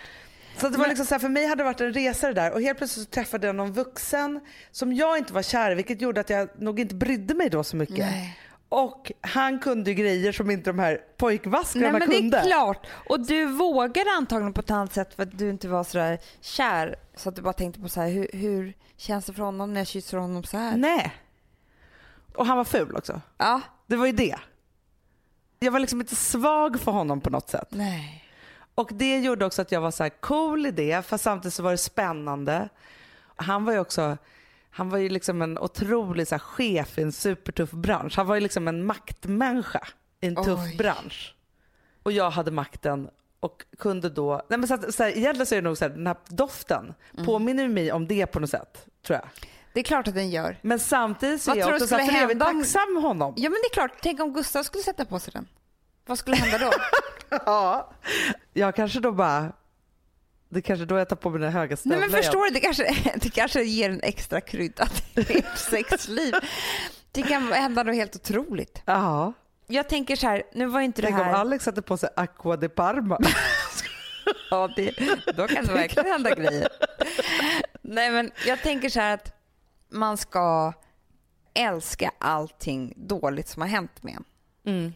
Så det var liksom så här, för mig hade det varit en resa det där och helt plötsligt så träffade jag någon vuxen som jag inte var kär i vilket gjorde att jag nog inte brydde mig då så mycket. Nej. Och han kunde grejer som inte de här Nej pojkvaskarna men det kunde. är klart. Och du vågade antagligen på ett annat sätt för att du inte var sådär kär. Så att du bara tänkte på så här, hur, hur känns det för honom när jag kysser honom så här? Nej. Och han var ful också. Ja. Det var ju det. Jag var liksom inte svag för honom på något sätt. Nej. Och det gjorde också att jag var så här cool i det, fast samtidigt så var det spännande. Han var ju också, han var ju liksom en otrolig så här, chef i en supertuff bransch. Han var ju liksom en maktmänniska i en tuff Oj. bransch. Och jag hade makten och kunde då, nej men så att, så här, egentligen så är det nog så här, den här doften påminner mig om det på något sätt, tror jag. Det är klart att den gör. Men samtidigt så Vad är jag också så här, hända om- tacksam honom. Ja, men det är klart. Tänk om Gustav skulle sätta på sig den. Vad skulle hända då? Ja. Jag kanske då bara... Det är kanske då jag tar på mig den höga Nej, stövlar men igen. förstår du? Det kanske, det kanske ger en extra krydda till ert sexliv. Det kan hända något helt otroligt. Ja. Jag tänker så här, nu var inte det Tänk om här... Alex satte på sig Aqua de Parma. Ja, det, då kan det verkligen hända grejer. Nej, men jag tänker så här att man ska älska allting dåligt som har hänt med en. Mm.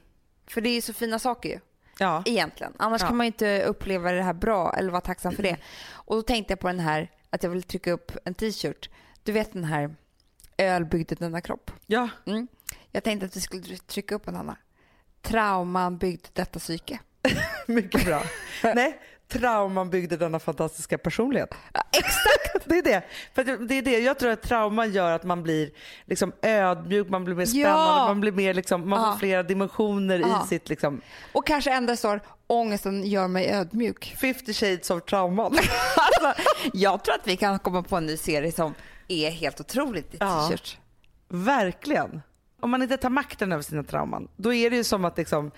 För det är ju så fina saker ju, Ja. egentligen. Annars Ja. kan man ju inte uppleva det här bra eller vara tacksam för det. Och då tänkte jag på den här, att jag vill trycka upp en t-shirt. Du vet den här öl byggde denna kropp. ja. Mm. Jag tänkte att vi skulle trycka upp en annan. Trauman byggde detta psyke. Mycket bra. Nej, trauman byggde denna fantastiska personlighet. Exakt! Det är det. För det är det. Jag tror att trauman gör att man blir liksom ödmjuk, man blir mer Ja. spännande, man blir mer liksom, man Ja. får flera dimensioner Ja. i sitt liksom Och kanske ändå står ångesten gör mig ödmjuk. 50 shades of trauman. Alltså, jag tror att vi kan komma på en ny serie som är helt otroligt i Ja. t-shirt. Verkligen. Om man inte tar makten över sina trauman, då är det ju som att liksom,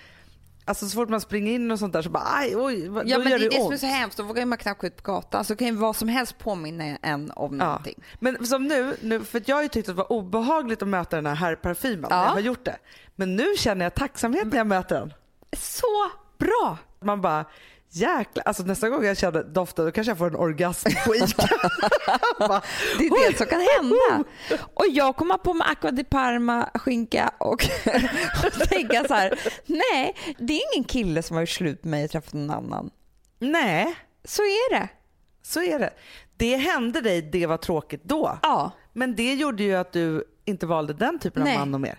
alltså så fort man springer in och sånt där så bara aj, oj, vad- Ja, då men gör det är det, det som är ont. så hemskt. Då vågar man knappt gå ut på gatan. Så kan ju vad som helst påminna en om Ja. någonting. Men som nu, nu, för jag har ju tyckt att det var obehagligt att möta den här herrparfymen Ja. när jag har gjort det. Men nu känner jag tacksamhet när jag möter den. Så bra! Man bara, jäklar, alltså nästa gång jag känner doften då kanske jag får en orgasm på ICA. Det är det som kan hända. Och jag kommer på med Aqua di Parma skinka och, och tänka så här, nej, det är ingen kille som har gjort slut med mig och träffat någon annan. Nej, Så är det. så är det. Det hände dig, det var tråkigt då. Ja. Men det gjorde ju att du inte valde den typen Nej. av man och mer.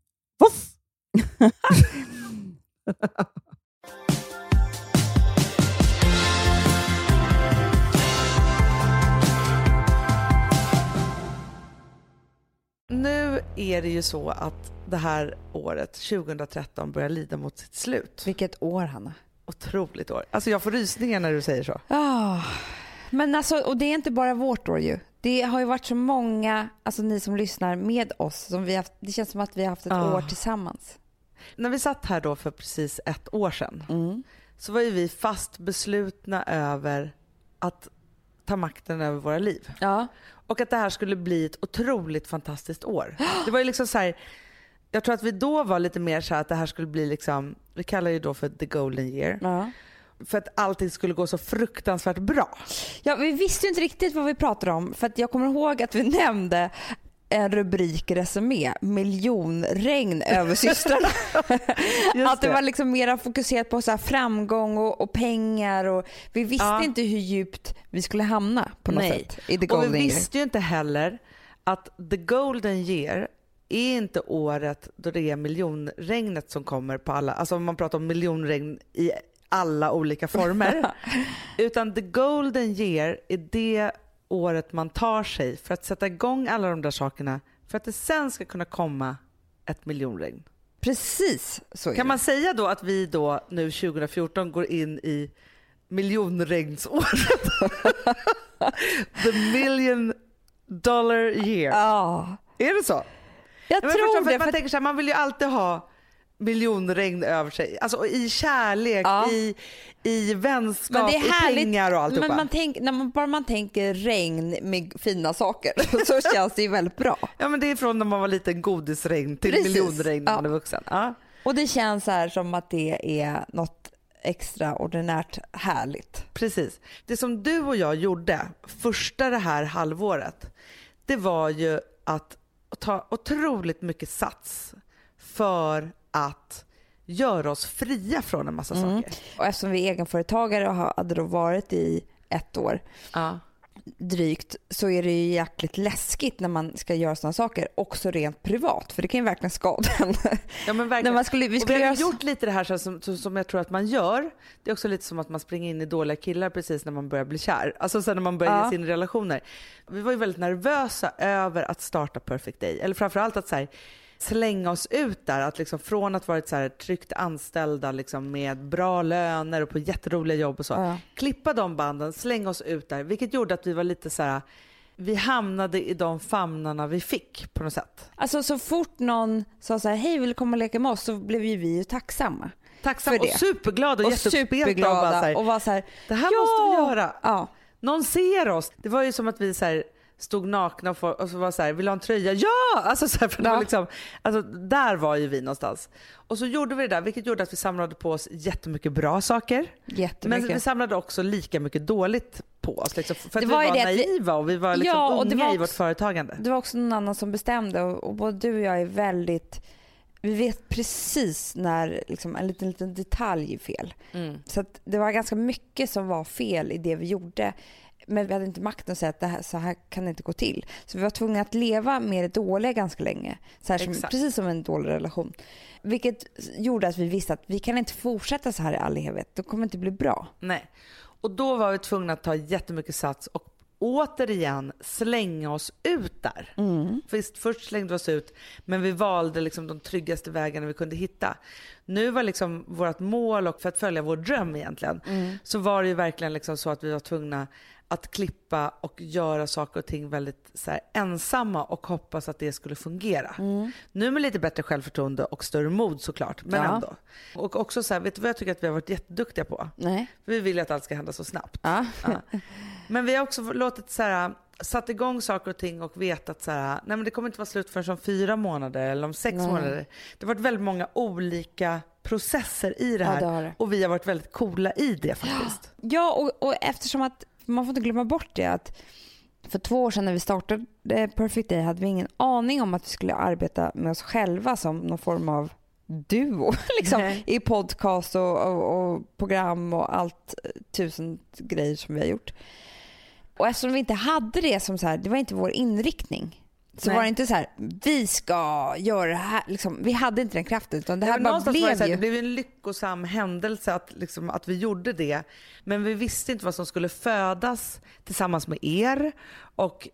Nu är det ju så att det här året, 2013, börjar lida mot sitt slut. Vilket år, Hanna. Otroligt år. Alltså jag får rysningar när du säger så. Ah, men alltså, och det är inte bara vårt år ju. Det har ju varit så många, alltså ni som lyssnar med oss, som vi haft, det känns som att vi har haft ett Ah. år tillsammans. När vi satt här då för precis ett år sedan Mm. så var ju vi fast beslutna över att ta makten över våra liv. Ja. Och att det här skulle bli ett otroligt fantastiskt år. Det var ju liksom så här, jag tror att vi då var lite mer så att det här skulle bli liksom, vi kallar det då för the golden year. ja. För att allting skulle gå så fruktansvärt bra. Ja, vi visste ju inte riktigt vad vi pratade om för jag kommer ihåg att vi nämnde en rubrik Resumé, miljonregn över systrarna. Att det var liksom mera fokuserat på så här framgång och, och pengar och vi visste Ja. inte hur djupt vi skulle hamna på något Nej. sätt i the Och golden vi year. visste ju inte heller att the golden year är inte året då det är miljonregnet som kommer på alla, alltså om man pratar om miljonregn i alla olika former. Utan the golden year är det året man tar sig för att sätta igång alla de där sakerna för att det sen ska kunna komma ett miljonregn. Precis så är Kan det. man säga då att vi då nu 2014 går in i miljonregnsåret? the million dollar year. Ja, Är det så? jag Ja, men tror för det. att man För tänker så här, man vill ju alltid ha miljonregn över sig. Alltså i kärlek, Ja. i, i vänskap, i pengar och alltihopa. men man tänk, när man, bara man tänker regn med fina saker så känns det ju väldigt bra. Ja men det är från när man var liten godisregn till Precis. miljonregn när Ja. man är vuxen. Ja. Och det känns här som att det är något extraordinärt härligt. Precis. Det som du och jag gjorde första det här halvåret, det var ju att ta otroligt mycket sats för att göra oss fria från en massa Mm. saker. Och eftersom vi är egenföretagare och hade då varit i ett år Ja. drygt så är det ju jäkligt läskigt när man ska göra sådana saker också rent privat för det kan ju verkligen skada en. Ja men när verkligen. man skulle, vi och skulle vi har göra gjort lite det här som, som jag tror att man gör. Det är också lite som att man springer in i dåliga killar precis när man börjar bli kär. Alltså sen när man börjar Ja. ge sig in i relationer. Vi var ju väldigt nervösa över att starta Perfect Day. Eller framförallt att så här, slänga oss ut där. Att liksom från att varit så här, tryggt anställda liksom, med bra löner och på jätteroliga jobb och så. Ja. Klippa de banden, slänga oss ut där. Vilket gjorde att vi var lite så här. Vi hamnade i de famnarna vi fick på något sätt. Alltså så fort någon sa så här, hej vill du komma och leka med oss så blev ju vi ju tacksamma. Tacksam För och superglada och, Och jätteuppspelta. Och bara så superglada här, och var så här, det här ja! måste vi göra. Ja. Någon ser oss. Det var ju som att vi så här, stod nakna och, får, och så var så här, vill du ha en tröja? Ja! Alltså så här, för det Ja. var liksom, alltså, där var ju vi någonstans. Och så gjorde vi det där vilket gjorde att vi samlade på oss jättemycket bra saker. Men Jättemycket. vi samlade också lika mycket dåligt på oss. Liksom, för Det att var vi var det naiva och vi var liksom Ja, det unga var i vårt också- företagande. Det var också någon annan som bestämde och, och både du och jag är väldigt vi vet precis när liksom, en liten, liten detalj är fel. Mm. Så det var ganska mycket som var fel i det vi gjorde. Men vi hade inte makten att säga att det här, så här kan det inte gå till. Så vi var tvungna att leva med det dåliga ganska länge. Så som, precis som en dålig relation. Vilket gjorde att vi visste att vi kan inte fortsätta så här i all evighet. Det kommer inte bli bra. Nej. Och då var vi tvungna att ta jättemycket sats och återigen slänga oss ut där. Mm. Visst, först slängde vi oss ut, men vi valde liksom de tryggaste vägarna vi kunde hitta. Nu var liksom vårt mål, och för att följa vår dröm egentligen, Mm. så var det ju verkligen liksom så att vi var tvungna att klippa och göra saker och ting väldigt så här, ensamma och hoppas att det skulle fungera. Nu med lite bättre självförtroende och större mod såklart, men Ja. ändå. Och också så här, vet du vad jag tycker att vi har varit jätteduktiga på? Nej. För vi vill ju att allt ska hända så snabbt. Ja. Ja. Men vi har också låtit så här, satt igång saker och ting och vetat så här, nej men det kommer inte vara slut förrän om fyra månader eller om sex Nej. månader. Det har varit väldigt många olika processer i det Ja, här det har det. och vi har varit väldigt coola i det faktiskt. Ja, och, och eftersom att man får inte glömma bort det att för två år sedan när vi startade Perfect Day hade vi ingen aning om att vi skulle arbeta med oss själva som någon form av duo liksom, i podcast och, och, och program och allt eh, tusen grejer som vi har gjort. Och eftersom vi inte hade det som så här, det var inte vår inriktning. Så Nej. var det inte så här, vi ska göra det här. Liksom, vi hade inte den kraften utan det här men bara det, blev här, ju. det blev en lyckosam händelse att, liksom, att vi gjorde det. Men vi visste inte vad som skulle födas tillsammans med er och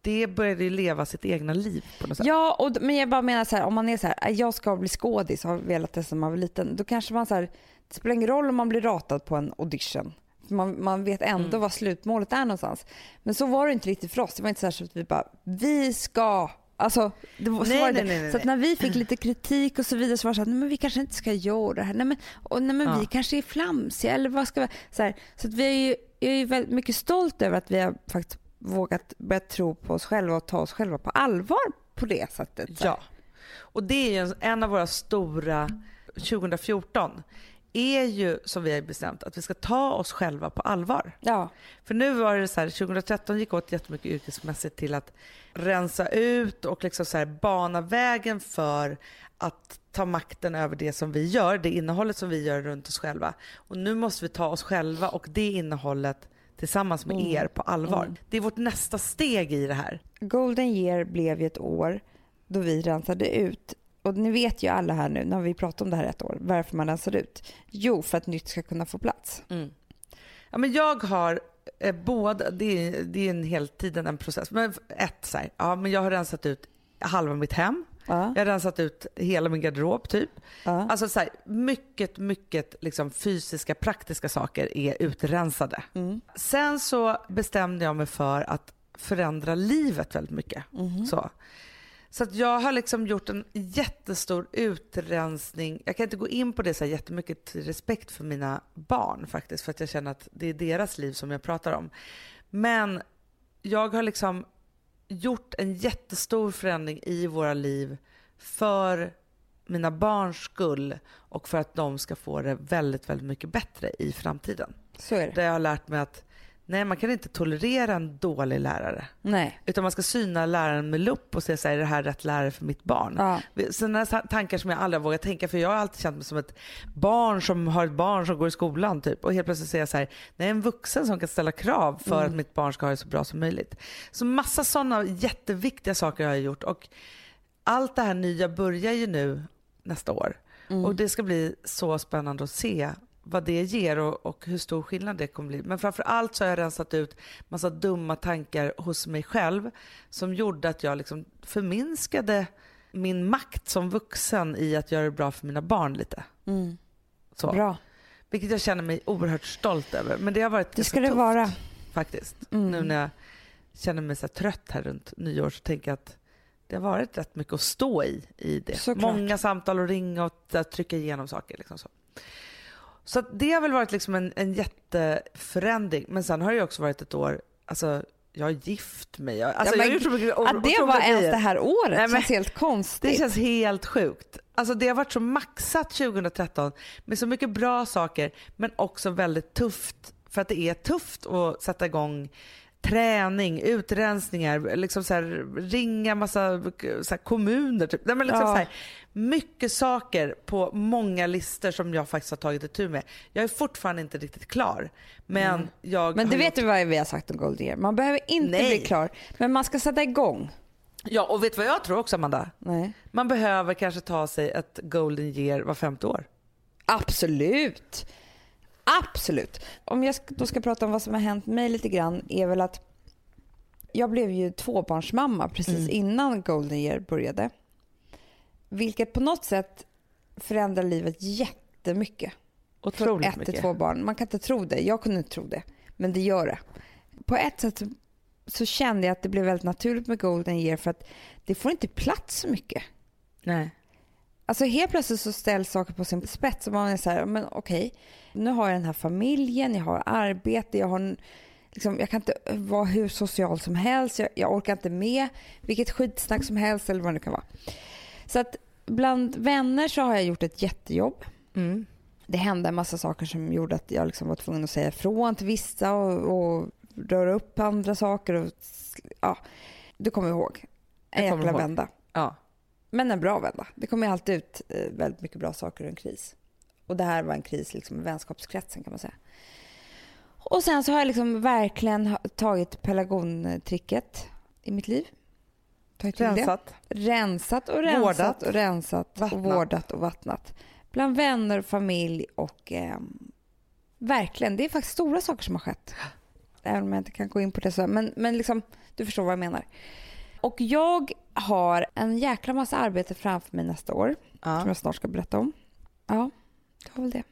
det började ju leva sitt egna liv på något sätt. Ja, och, men jag bara menar så här, om man är så här, "Äh, jag ska bli skådis och har velat det sedan man var liten, då kanske man så här, det spelar ingen roll om man blir ratad på en audition. Man, man vet ändå Mm. vad slutmålet är någonstans. Men så var det inte riktigt för oss. Det var inte så, här så att vi bara, vi ska. Alltså, var, så Nej, nej, nej, så att när vi fick lite kritik och så vidare så var det så här, nej men vi kanske inte ska göra det här. Nej men, och, nej, men Ja. vi kanske är flamsiga eller vad ska vi... Så, här, så att vi är ju, jag är väldigt mycket stolt över att vi har faktiskt vågat börja tro på oss själva och ta oss själva på allvar på det sättet. Ja. Och det är ju en, en av våra stora, 2014, är ju som vi har bestämt att vi ska ta oss själva på allvar. Ja. För nu var det så här, 2013 gick åt jättemycket yrkesmässigt till att rensa ut och liksom så här bana vägen för att ta makten över det som vi gör, det innehållet som vi gör runt oss själva. Och nu måste vi ta oss själva och det innehållet tillsammans med er på allvar. Det är vårt nästa steg i det här. Golden year blev ju ett år då vi rensade ut. Och ni vet ju alla här nu, när vi pratat om det här ett år, varför man rensar ut. Jo, för att nytt ska kunna få plats. Ja, men jag har eh, båda, det är, det är en hel tiden en process. Men ett så här, ja men jag har rensat ut halva mitt hem. Ja. Jag har rensat ut hela min garderob typ. Ja. Alltså så här, mycket, mycket liksom fysiska, praktiska saker är utrensade. Mm. Sen så bestämde jag mig för att förändra livet väldigt mycket. Mhm. Så. Så att jag har liksom gjort en jättestor utrensning. Jag kan inte gå in på det så här jättemycket till respekt för mina barn faktiskt. För att jag känner att det är deras liv som jag pratar om. Men jag har liksom gjort en jättestor förändring i våra liv för mina barns skull och för att de ska få det väldigt, väldigt mycket bättre i framtiden. Så är det. Där jag har lärt mig att nej, man kan inte tolerera en dålig lärare. Nej. Utan man ska syna läraren med lupp och se så här, är det här rätt lärare för mitt barn? Ja. Sådana tankar som jag aldrig vågat tänka för jag har alltid känt mig som ett barn som har ett barn som går i skolan typ. Och helt plötsligt säger jag så här, nej en vuxen som kan ställa krav för Mm. att mitt barn ska ha det så bra som möjligt. Så massa sådana jätteviktiga saker har jag gjort och allt det här nya börjar ju nu nästa år. Mm. Och det ska bli så spännande att se vad det ger och, och hur stor skillnad det kommer bli. Men framför allt så har jag rensat ut massa dumma tankar hos mig själv som gjorde att jag liksom förminskade min makt som vuxen i att göra det bra för mina barn lite. Mm. Så. Bra. Vilket jag känner mig oerhört stolt över. Men det har varit Det ska det tufft, vara. faktiskt. Mm. Nu när jag känner mig så här trött här runt nyår så tänker jag att det har varit rätt mycket att stå i, i det. Såklart. Många samtal och ringa och trycka igenom saker. Liksom så. Så det har väl varit liksom en, en jätteförändring. Men sen har det ju också varit ett år, alltså jag har gift mig. Jag, alltså, Ja, jag men så mycket Att det var ens det här året Nej, men- känns helt konstigt. Det känns helt sjukt. Alltså det har varit så maxat 2013 med så mycket bra saker men också väldigt tufft för att det är tufft att sätta igång träning, utrensningar, liksom så här, ringa massa så kommuner. Typ. Nej, men liksom Ja. så här, mycket saker på många listor som jag faktiskt har tagit itu med. Jag är fortfarande inte riktigt klar. Men jag Men du vet gjort... vad vi har sagt om Golden Year. Man behöver inte Nej. bli klar, men man ska sätta igång. Ja, och vet du vad jag tror också Amanda? Nej. Man behöver kanske ta sig ett golden year var femte år. Absolut. Absolut. Om jag då ska prata om vad som har hänt mig lite grann är väl att Jag blev ju tvåbarnsmamma precis Mm. innan Golden Year började. Vilket på något sätt förändrar livet jättemycket. Från Otroligt ett till mycket. två barn. Man kan inte tro det. Jag kunde inte tro det. Men det gör det. På ett sätt så, så kände jag att det blev väldigt naturligt med Golden Year för att det får inte plats så mycket. Nej. Alltså helt plötsligt så ställs saker på sin spets och man är så här, men okej, nu har jag den här familjen, jag har arbete, jag har en, liksom, jag kan inte vara hur social som helst, jag, jag orkar inte med vilket skitsnack som helst eller vad det nu kan vara. Så att bland vänner så har jag gjort ett jättejobb. Mm. Det hände en massa saker som gjorde att jag liksom var tvungen att säga ifrån till vissa och, och röra upp andra saker. Och, ja, du kommer ihåg. En jäkla ihåg. vända. Ja. Men en bra vända. Det kommer alltid ut eh, väldigt mycket bra saker ur en kris. Och det här var en kris liksom i vänskapskretsen kan man säga. Och sen så har jag liksom verkligen tagit pelargontricket i mitt liv. Tagit till det. Rensat. Rensat och rensat Vårdat. och rensat Vattnat. och vårdat och vattnat. Bland vänner och familj och ehm, verkligen, det är faktiskt stora saker som har skett. Även om jag inte kan gå in på det så. Men, men liksom, du förstår vad jag menar. Och jag har en jäkla massa arbete framför mig nästa år som Ja. jag snart ska berätta om. Ja, det var väl det.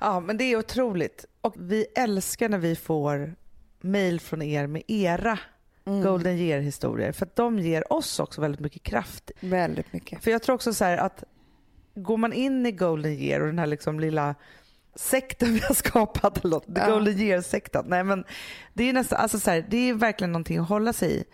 ja, men det är otroligt. Och vi älskar när vi får mail från er med era Mm. Golden Year-historier. För att de ger oss också väldigt mycket kraft. Väldigt mycket. För jag tror också så här att går man in i Golden Year och den här liksom lilla sekten vi har skapat, eller något, Ja. Golden Year-sekten. Nej men det är nästan, alltså så här, det är verkligen någonting att hålla sig i.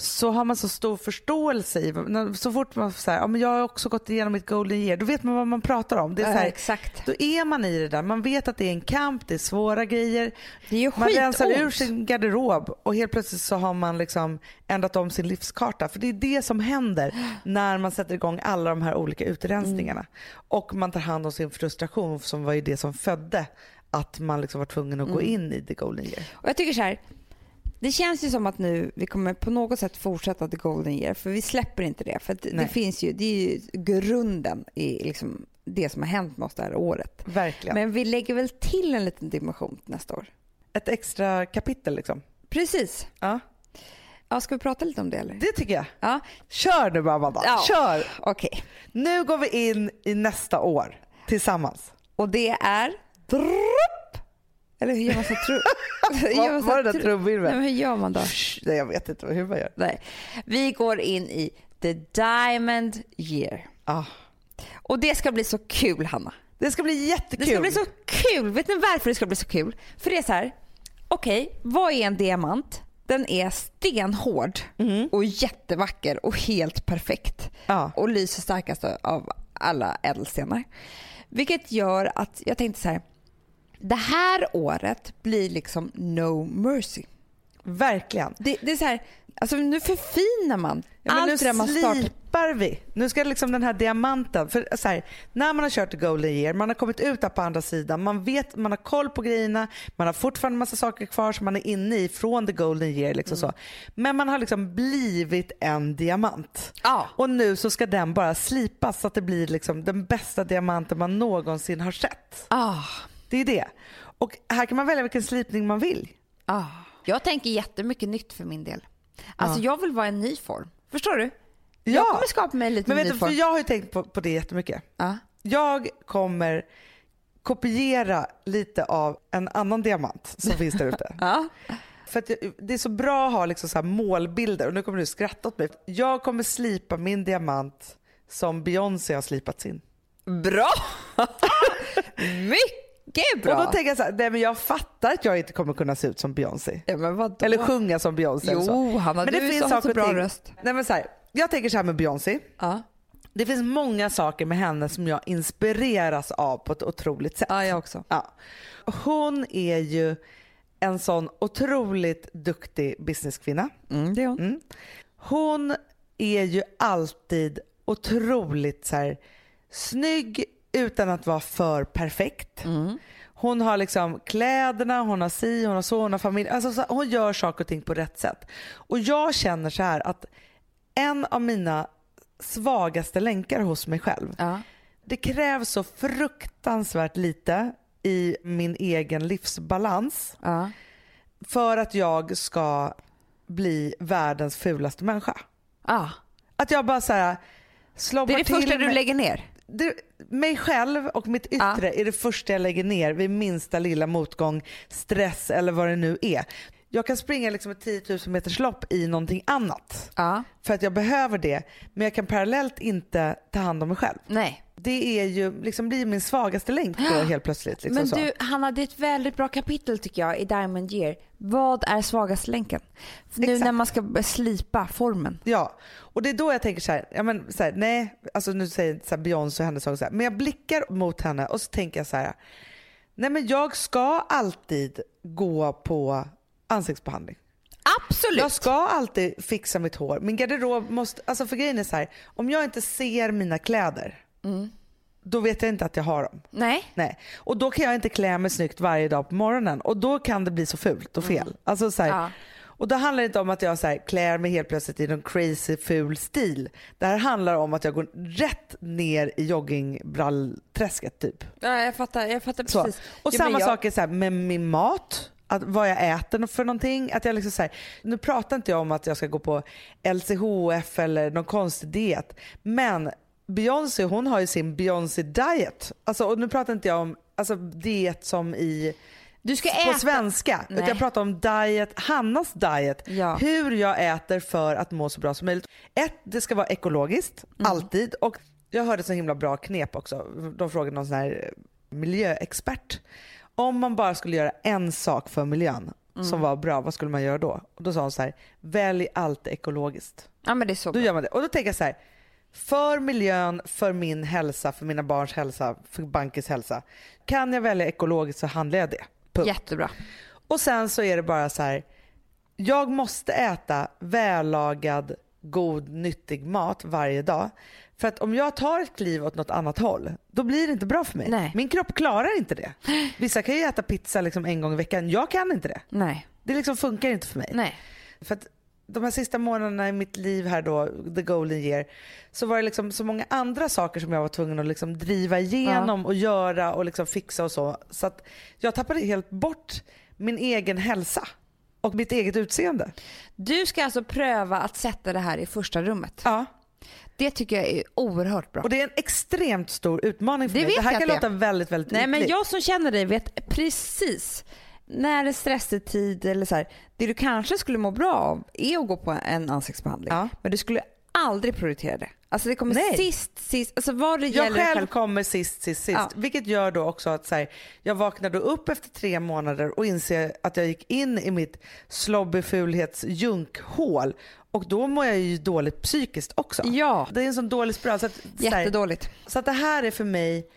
Så har man så stor förståelse i, så fort man säger ja men jag har också gått igenom mitt Golden Year, då vet man vad man pratar om. Det är så Ja, här, exakt. då är man i det där, man vet att det är en kamp, det är svåra grejer. Det är Man rensar ur sin garderob och helt plötsligt så har man liksom ändrat om sin livskarta. För det är det som händer när man sätter igång alla de här olika utrensningarna. Och man tar hand om sin frustration som var ju det som födde att man liksom var tvungen att gå in i the golden year. Och jag tycker så här, det känns ju som att nu vi kommer på något sätt fortsätta the golden year för vi släpper inte det. För det finns ju, det är ju grunden i liksom det som har hänt med oss det här året. Verkligen. Men vi lägger väl till en liten dimension nästa år. Ett extra kapitel liksom. Precis. Ja, Ja, ska vi prata lite om det eller? det tycker jag. Ja, Kör nu Amanda, Ja. kör! okej. Nu går vi in i nästa år tillsammans. Och det är. Eller hur gör man så trupp? Var, var det Nej, trumvirveln? men hur gör man då? Nej, jag vet inte hur man gör. Nej. Vi går in i the diamond year. Ah. Och det ska bli så kul Hanna. Det ska bli jättekul. Det ska bli så kul. Vet ni varför det ska bli så kul? För det är så här, okej, vad är en diamant? Den är stenhård och jättevacker och helt perfekt. Ja. Och lyser starkast av alla ädelstenar. Vilket gör att jag tänkte så här, det här året blir liksom no mercy. Verkligen. Det, det är så här, alltså nu förfinar man Ja, allt nu det där man startar. slipar vi. Nu ska liksom den här diamanten, för så här, när man har kört Golden Year, man har kommit ut där på andra sidan, man vet, man har koll på grejerna, man har fortfarande massa saker kvar som man är inne i från the Golden Year. Liksom så. Men man har liksom blivit en diamant. Ja. Och nu så ska den bara slipas så att det blir liksom den bästa diamanten man någonsin har sett. Ah, Det är det. Och här kan man välja vilken slipning man vill. ah. Jag tänker jättemycket nytt för min del. Alltså jag vill vara en ny form. Förstår du? Jag Ja. kommer skapa mig en liten Men vet ny du, form. för jag har ju tänkt på, på det jättemycket. Ja. Jag kommer kopiera lite av en annan diamant som finns där ute. Ja. För att jag, det är så bra att ha liksom så här målbilder och nu kommer du skratta åt mig. Jag kommer slipa min diamant som Beyoncé har slipat sin. Bra! Mycket bra! Och då tänker jag så här, nej men jag fattar att jag inte kommer kunna se ut som Beyoncé. ja? Eller sjunga som Beyoncé. Jo, Hanna, men du är så- har så bra ting- röst. Nej, men så här, jag tänker så här med Beyoncé. Ja. Det finns många saker med henne som jag inspireras av på ett otroligt sätt. ja, jag också. Ja. Hon är ju en sån otroligt duktig businesskvinna. Mm, det är hon. Mm. Hon är ju alltid otroligt så här, snygg utan att vara för perfekt. Hon har liksom kläderna, hon har si, hon har så, hon har familj. Alltså, så, hon gör saker och ting på rätt sätt. Och jag känner så här att en av mina svagaste länkar hos mig själv Ja. det krävs så fruktansvärt lite i min egen livsbalans Ja. för att jag ska bli världens fulaste människa. Ja. Att jag bara så här Det är det första du lägger ner. Det, mig själv och mitt yttre är det första jag lägger ner vid minsta lilla motgång, stress eller vad det nu är. Jag kan springa liksom ett 10 000 meters lopp i någonting annat Ja. för att jag behöver det men jag kan parallellt inte ta hand om mig själv. Nej. Det är ju liksom blir min svagaste länk då helt plötsligt. Liksom Men så. du, Hanna, det är ett väldigt bra kapitel tycker jag i Diamond Year. Vad är svagaste länken? Nu Exakt. när man ska slipa formen. Ja, och det är då jag tänker så här, ja men så här, nej, alltså nu säger så här Beyoncé och hennes sång så här, men jag blickar mot henne och så tänker jag så här, nej men jag ska alltid gå på ansiktsbehandling. Absolut. Jag ska alltid fixa mitt hår. Min garderob måste, alltså för grejen är så här, om jag inte ser mina kläder, då vet jag inte att jag har dem. Nej. Nej. Och då kan jag inte klä mig snyggt varje dag på morgonen och då kan det bli så fult och fel. Alltså så här, Ja. Och då handlar det inte om att jag så här, klär mig helt plötsligt i någon crazy ful stil. Det här handlar om att jag går rätt ner i joggingbrallträsket typ. Ja, jag fattar, jag fattar Så. precis. Och Jo, samma jag- sak är så här, med min mat. Att vad jag äter för någonting. Att jag liksom så här, nu pratar inte jag om att jag ska gå på LCHF eller någon konstig diet. Men Beyoncé hon har ju sin Beyoncé diet. Alltså, och nu pratar inte jag om alltså, diet som i Du ska på äta. svenska. Nej. Utan jag pratar om diet, Hannas diet. Ja. Hur jag äter för att må så bra som möjligt. Ett, det ska vara ekologiskt, Mm. alltid. Och jag hörde så himla bra knep också. De frågade någon sån här miljöexpert. Om man bara skulle göra en sak för miljön Mm. som var bra, vad skulle man göra då? Och då sa hon så här, välj allt ekologiskt. Ja, men det är så Då bra. gör man det. Och då tänker jag så här, för miljön, för min hälsa, för mina barns hälsa, för bankens hälsa. Kan jag välja ekologiskt så handlar jag det. Punkt. Jättebra. Och sen så är det bara så här. Jag måste äta vällagad, god, nyttig mat varje dag. För att om jag tar ett kliv åt något annat håll, då blir det inte bra för mig. Nej. Min kropp klarar inte det. Vissa kan ju äta pizza liksom en gång i veckan. Jag kan inte det. Nej. Det liksom funkar inte för mig. Nej. För att de här sista månaderna i mitt liv här då, the golden year, så var det liksom så många andra saker som jag var tvungen att liksom driva igenom och göra och liksom fixa och så. Så att jag tappade helt bort min egen hälsa och mitt eget utseende. Du ska alltså pröva att sätta det här i första rummet. Ja. Det tycker jag är oerhört bra. Och det är en extremt stor utmaning för Det mig. Det här jag kan låta väldigt, väldigt Nej men jag som känner dig vet precis när det är stressig tid eller så här, det du kanske skulle må bra av är att gå på en ansiktsbehandling. Ja. Men du skulle aldrig prioritera det. Alltså det kommer Nej. sist, sist, alltså vad det Jag gäller själv kommer sist, sist, sist. Ja. Vilket gör då också att så här, jag vaknade upp efter tre månader och inser att jag gick in i mitt slobbefulhetsjunkhål. Och då mår jag ju dåligt psykiskt också. Ja. Det är en sån dålig spiral. Så att, så här, Jättedåligt. så att det här är för mig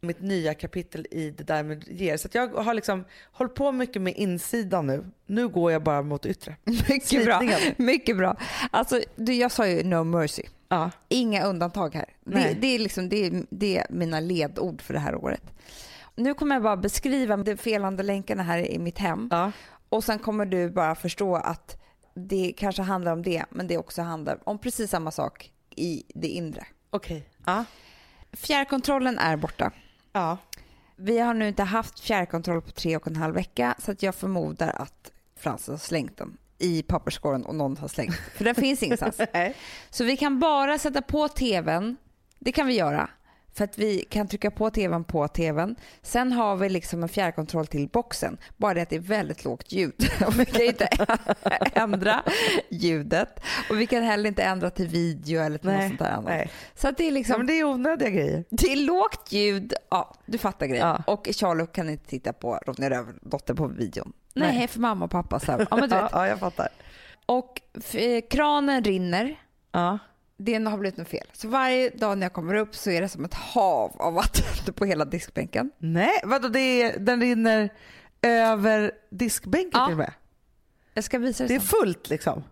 mitt nya kapitel i The Diamond Year. Så att jag har liksom hållit på mycket med insidan nu. Nu går jag bara mot yttre. Mycket bra. Mycket bra. Alltså, du, jag sa ju no mercy. Ja. Inga undantag här. Det, det, är liksom, det, är, det är mina ledord för det här året. Nu kommer jag bara beskriva de felande länkarna här i mitt hem. Ja. Och sen kommer du bara förstå att det kanske handlar om det, men det också handlar om precis samma sak i det inre. Okej. Ja. Fjärrkontrollen är borta. Ja. Vi har nu inte haft fjärrkontroll på tre och en halv vecka så att jag förmodar att Frans har slängt den i papperskorgen och någon har slängt. För den finns ingenstans. Så vi kan bara sätta på tvn. Det kan vi göra. För att vi kan trycka på tvn på tvn. Sen har vi liksom en fjärrkontroll till boxen. Bara det att det är väldigt lågt ljud. Och vi kan inte ändra ljudet. Och vi kan heller inte ändra till video eller till något Nej. sånt där annat. Nej. Så det är Ja, liksom men det är onödiga grejer. det är lågt ljud, ja du fattar grejen. Ja. Och Charlie kan inte titta på Ronja Rövardotter på videon. Nej, Nej. för mamma och pappa. Så. Ja, men du vet. ja, jag fattar. Och eh, kranen rinner. Ja. Det har blivit något fel. Så varje dag när jag kommer upp så är det som ett hav av vatten på hela diskbänken. Nej, vadå det är, den rinner över diskbänken Ja. till och med? Jag ska visa det, Det är sen. fullt liksom?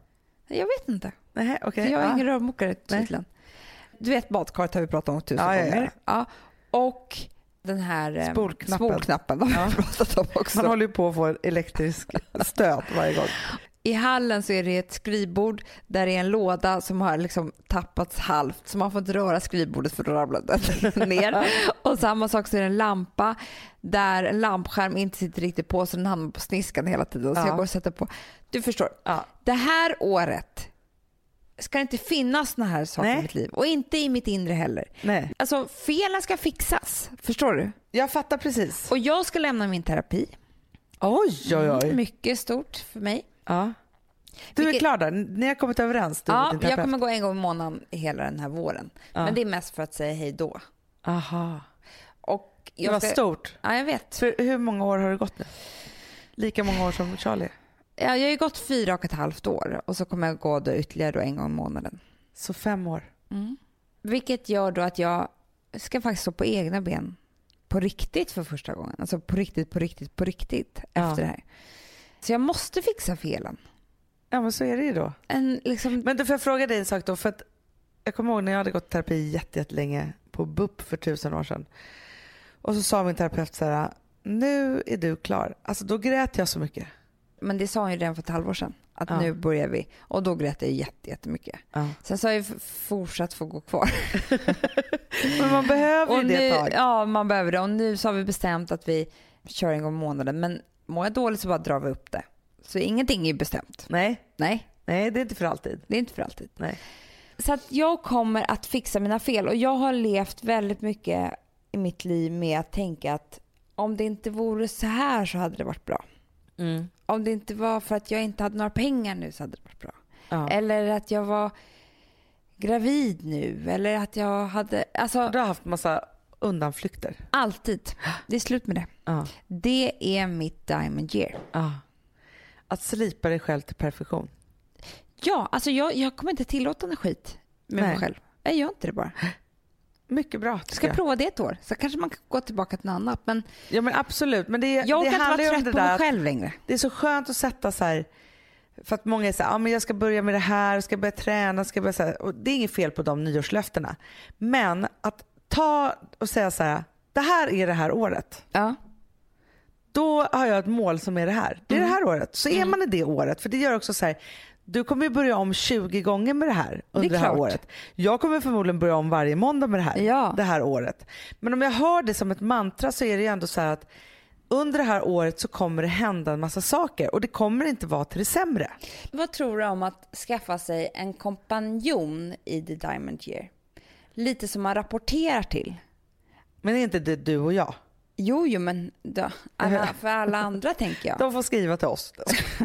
Jag vet inte. Nej. För jag är ja. ingen rörmokare tydligen. Du vet badkaret har vi pratat om tusen Ja, gånger. Ja. Och den här eh, Spolknappen. spolknappen har vi pratat om också. Man håller ju på att få en elektrisk stöt varje gång. I hallen så är det ett skrivbord där det är en låda som har liksom tappats halvt så man får inte röra skrivbordet för då ramlar den ner. Och samma sak så är det en lampa där en lampskärm inte sitter riktigt på så den hamnar på sniskan hela tiden. Så Ja. jag går och sätter på. Du förstår. Ja. Det här året ska det inte finnas såna här saker Nej. i mitt liv och inte i mitt inre heller. Nej. Alltså felen ska fixas, förstår du? Jag fattar precis. Och jag ska lämna min terapi. Oj, oj, oj. Mycket stort för mig. Ja. Du är Vilket- klar där? Ni har kommit överens? Du Ja, jag kommer gå en gång i månaden hela den här våren. Ja. Men det är mest för att säga hej då. Aha. Och Det jag var ska- stort. Ja, jag vet. För hur många år har det gått nu? Lika många år som Charlie? Ja, jag har ju gått fyra och ett halvt år och så kommer jag gå då ytterligare då en gång i månaden. Så fem år. Vilket gör då att jag ska faktiskt stå på egna ben på riktigt för första gången. Alltså på riktigt, på riktigt, på riktigt Ja. efter det här. Så jag måste fixa felen. Ja men så är det ju då. En, liksom, Men då får jag fråga dig en sak då. För att jag kommer ihåg när jag hade gått terapi jätte- jättelänge på BUP för tusen år sedan. Och så sa min terapeut så här, nu är du klar. Alltså då grät jag så mycket. men det sa hon ju redan för ett halvår sedan. Att Ja. nu börjar vi. Och då grät jag jätte, jättemycket. Ja. Sen så har jag fortsatt få gå kvar. Men man behöver ju det nu, ett tag. ja, man behöver det. Och nu så har vi bestämt att vi kör en gång i månaden. Men mår jag dåligt så bara drar vi upp det. Så ingenting är bestämt. Nej, Nej, nej det är inte för alltid. det är inte för alltid. Nej. Så att jag kommer att fixa mina fel. Och jag har levt väldigt mycket i mitt liv med att tänka att om det inte vore så här så hade det varit bra. Mm. Om det inte var för att jag inte hade några pengar nu så hade det varit bra. Ja. Eller att jag var gravid nu. Eller att jag hade... Alltså Du har haft massa undanflykter. alltid. Det är slut med det. Ja. Det är mitt diamond year. Ja. Att slipa dig själv till perfektion. Ja, alltså jag, jag kommer inte tillåta någon skit med mig Nej. själv. Jag gör inte det bara. Mycket bra Jag ska jag. prova det ett år. Så kanske man kan gå tillbaka till något annat. Men Ja men absolut. Men det, jag det orkar inte vara trött på mig själv längre. det är så skönt att sätta så här, för att många är så här, ah, men jag ska börja med det här, ska börja träna, ska börja så här. Och det är inget fel på de nyårslöftena. Men att ta och säga så här, det här är det här året. Ja. Då har jag ett mål som är det här. Det är Mm. det här året. Så är man i det året. För det gör också så här, du kommer ju börja om 20 gånger med det här under det, här klart. året. Jag kommer förmodligen börja om varje måndag med det här, Ja. det här året. Men om jag har det som ett mantra så är det ju ändå så här att under det här året så kommer det hända en massa saker och det kommer inte vara till det sämre. Vad tror du om att skaffa sig en kompanjon i The Diamond Year? Lite som man rapporterar till. Men är inte det du och jag? Jo, jo, men då, alla, för alla andra tänker jag. De får skriva till oss.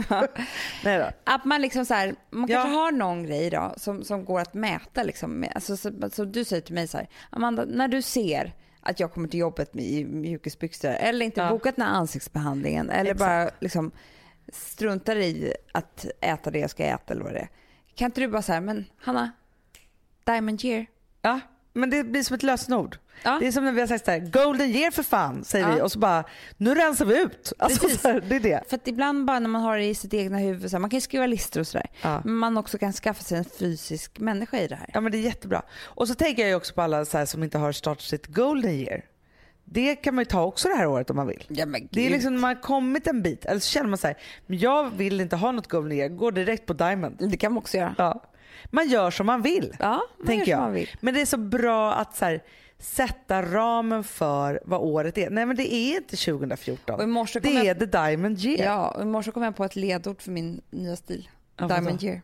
Nej då. Att man liksom så här, man Ja. kanske har någon grej då som, som går att mäta liksom. Alltså, så, så du säger till mig så här, Amanda, när du ser att jag kommer till jobbet i mjukisbyxor eller inte Ja. bokat den här ansiktsbehandlingen eller Exakt. bara liksom struntar i att äta det jag ska äta eller vad det är. Kan inte du bara säga, men Hanna, Diamond year. Ja, men det blir som ett lösenord. Ja. Det är som när vi har sagt så här, golden year för fan, säger Ja. vi och så bara, nu rensar vi ut. Alltså, Precis. här, det är det. För att ibland bara när man har det i sitt egna huvud, så här, man kan ju skriva listor och sådär. Ja. Men man också kan skaffa sig en fysisk människa i det här. Ja men det är jättebra. Och så tänker jag också på alla så här, som inte har startat sitt golden year. Det kan man ju ta också det här året om man vill. Ja, men Det är liksom när man har kommit en bit, eller så känner man så här, men jag vill inte ha något golden year, gå direkt på diamond. Det kan man också göra. Ja. Man gör som man vill. Ja, man tänker jag. vill. Men det är så bra att så här, sätta ramen för vad året är. Nej men det är inte 2014. Och i morse kom det är jag- the diamond year. Ja, och i morse kom jag på ett ledord för min nya stil. Ja? Diamond year.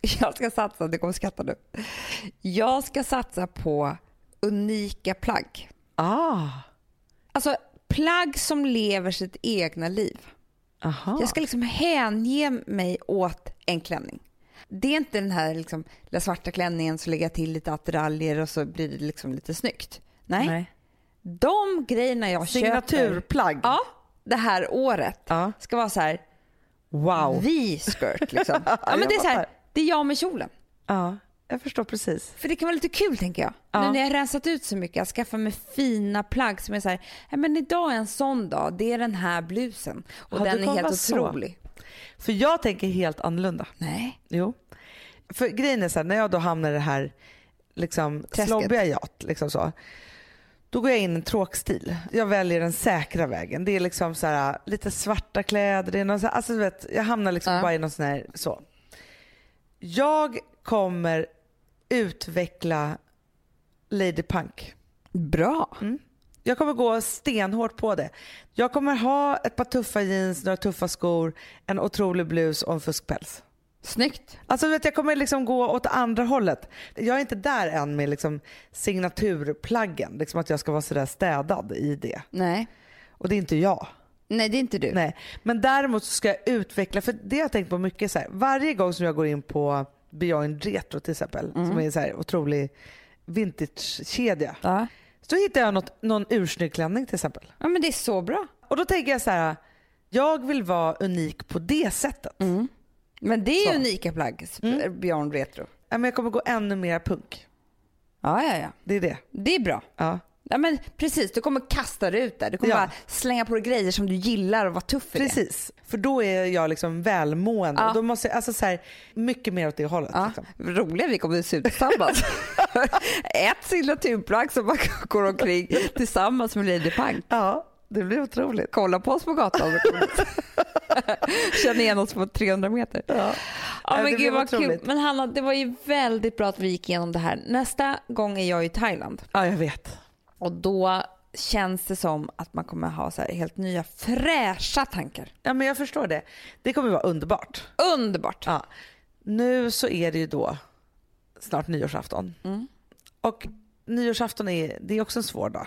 Jag ska satsa, det kommer skratta nu. Jag ska satsa på unika plagg. Ah, Alltså plagg som lever sitt egna liv. aha. Jag ska liksom hänge mig åt en klänning. Det är inte den här liksom, lilla svarta klänningen så lägger jag till lite attiraljer och så blir det liksom lite snyggt. Nej. Nej. De grejerna jag köper Signaturplagg. ja, det här året Ja. ska vara så här Wow. V-skirt liksom. ja, men jag det är så här, det är jag med kjolen. Ja, jag förstår precis. För det kan vara lite kul tänker jag. Ja. Nu när jag har rensat ut så mycket, att skaffa mig fina plagg som är så här, men idag är en sån dag, det är den här blusen. Och Ja, den är helt vara så. För jag tänker helt annorlunda. Nej. Jo. För grejen är så här, när jag då hamnar i det här liksom, slobbiga jat, liksom så, Då går jag in i en tråkstil. Jag väljer den säkra vägen. Det är liksom så här, lite svarta kläder. Det är någon så här, alltså, du vet, jag hamnar liksom Ja. bara i någon sån här så. Jag kommer utveckla Lady Punk. Bra. Jag kommer gå stenhårt på det. Jag kommer ha ett par tuffa jeans, några tuffa skor, en otrolig blus och en fuskpäls. Snyggt. Alltså vet, jag kommer liksom gå åt andra hållet. Jag är inte där än med liksom signaturplaggen, liksom att jag ska vara sådär städad i det. Nej. Och det är inte jag. Nej, det är inte du. Nej. Men däremot så ska jag utveckla, för det har jag tänkt på mycket så här. varje gång som jag går in på Beyond Retro till exempel, som är en så här otrolig vintagekedja, Ja. Så hittar jag något, någon ursnygg klänning till exempel. ja, men det är så bra. Och då tänker jag så här, jag vill vara unik på det sättet. Men det är Så. unika plagg, Beyond Retro. Ja, men Jag kommer gå ännu mer punk. Ja, ja, ja. Det är det. Det är bra. Ja. Ja, men precis, du kommer kasta dig ut där. Du kommer Ja. bara slänga på dig grejer som du gillar och vara tuff i det. Precis, för då är jag liksom välmående. Ja. Och då måste jag, alltså så här, mycket mer åt det hållet. Ja, Liksom. roliga vi kommer att se ut tillsammans. Ett signaturplagg som man går omkring tillsammans med Lady Punk. ja, det blir otroligt. Kolla på oss på gatan. Känner igen oss på 300 meter. Ja. Ja, men det gud vad kul. Men Hanna, det var ju väldigt bra att vi gick igenom det här. Nästa gång är jag i Thailand ja, jag vet. Och då känns det som att man kommer ha så helt nya fräscha tankar. Ja, men jag förstår det. Det kommer vara underbart. Underbart. Ja. Nu så är det ju då snart nyårsafton. Mm. Och nyårsafton är, det är också en svår dag.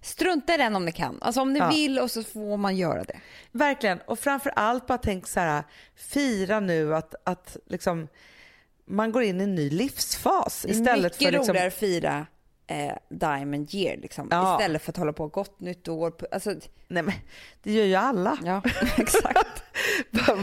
Strunta i den om ni kan. Alltså om ni Ja. vill och så får man göra det. Verkligen. Och framför allt bara tänk så här, fira nu att, att liksom, man går in i en ny livsfas istället Mycket för liksom, roligare att fira eh, Diamond year liksom. Ja. istället för att hålla på gott nytt år. Alltså, Nej men det gör ju alla. ja, exakt.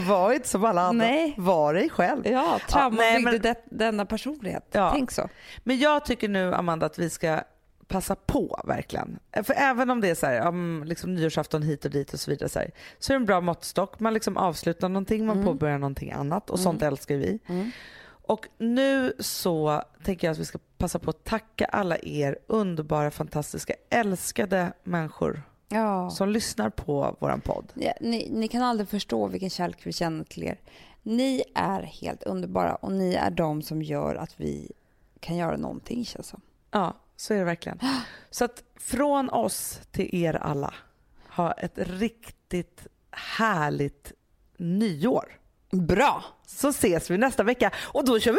Var inte som alla andra. Nej. Var dig själv. Ja, trauma nej, byggde men- det, denna personlighet. Ja. Tänk så. Men jag tycker nu Amanda att vi ska passa på verkligen. För även om det är så här, om liksom nyårsafton hit och dit och så vidare så, här, så är det en bra måttstock. Man liksom avslutar någonting, man påbörjar någonting annat och sånt älskar vi. Och nu så tänker jag att vi ska passa på att tacka alla er underbara, fantastiska, älskade människor Ja. som lyssnar på våran podd. Ja, ni, ni kan aldrig förstå vilken kärlek vi känner till er. Ni är helt underbara och ni är de som gör att vi kan göra någonting känns som. Ja, så är det verkligen. Så att från oss till er alla, ha ett riktigt härligt nyår. Bra! Så ses vi nästa vecka och då kör vi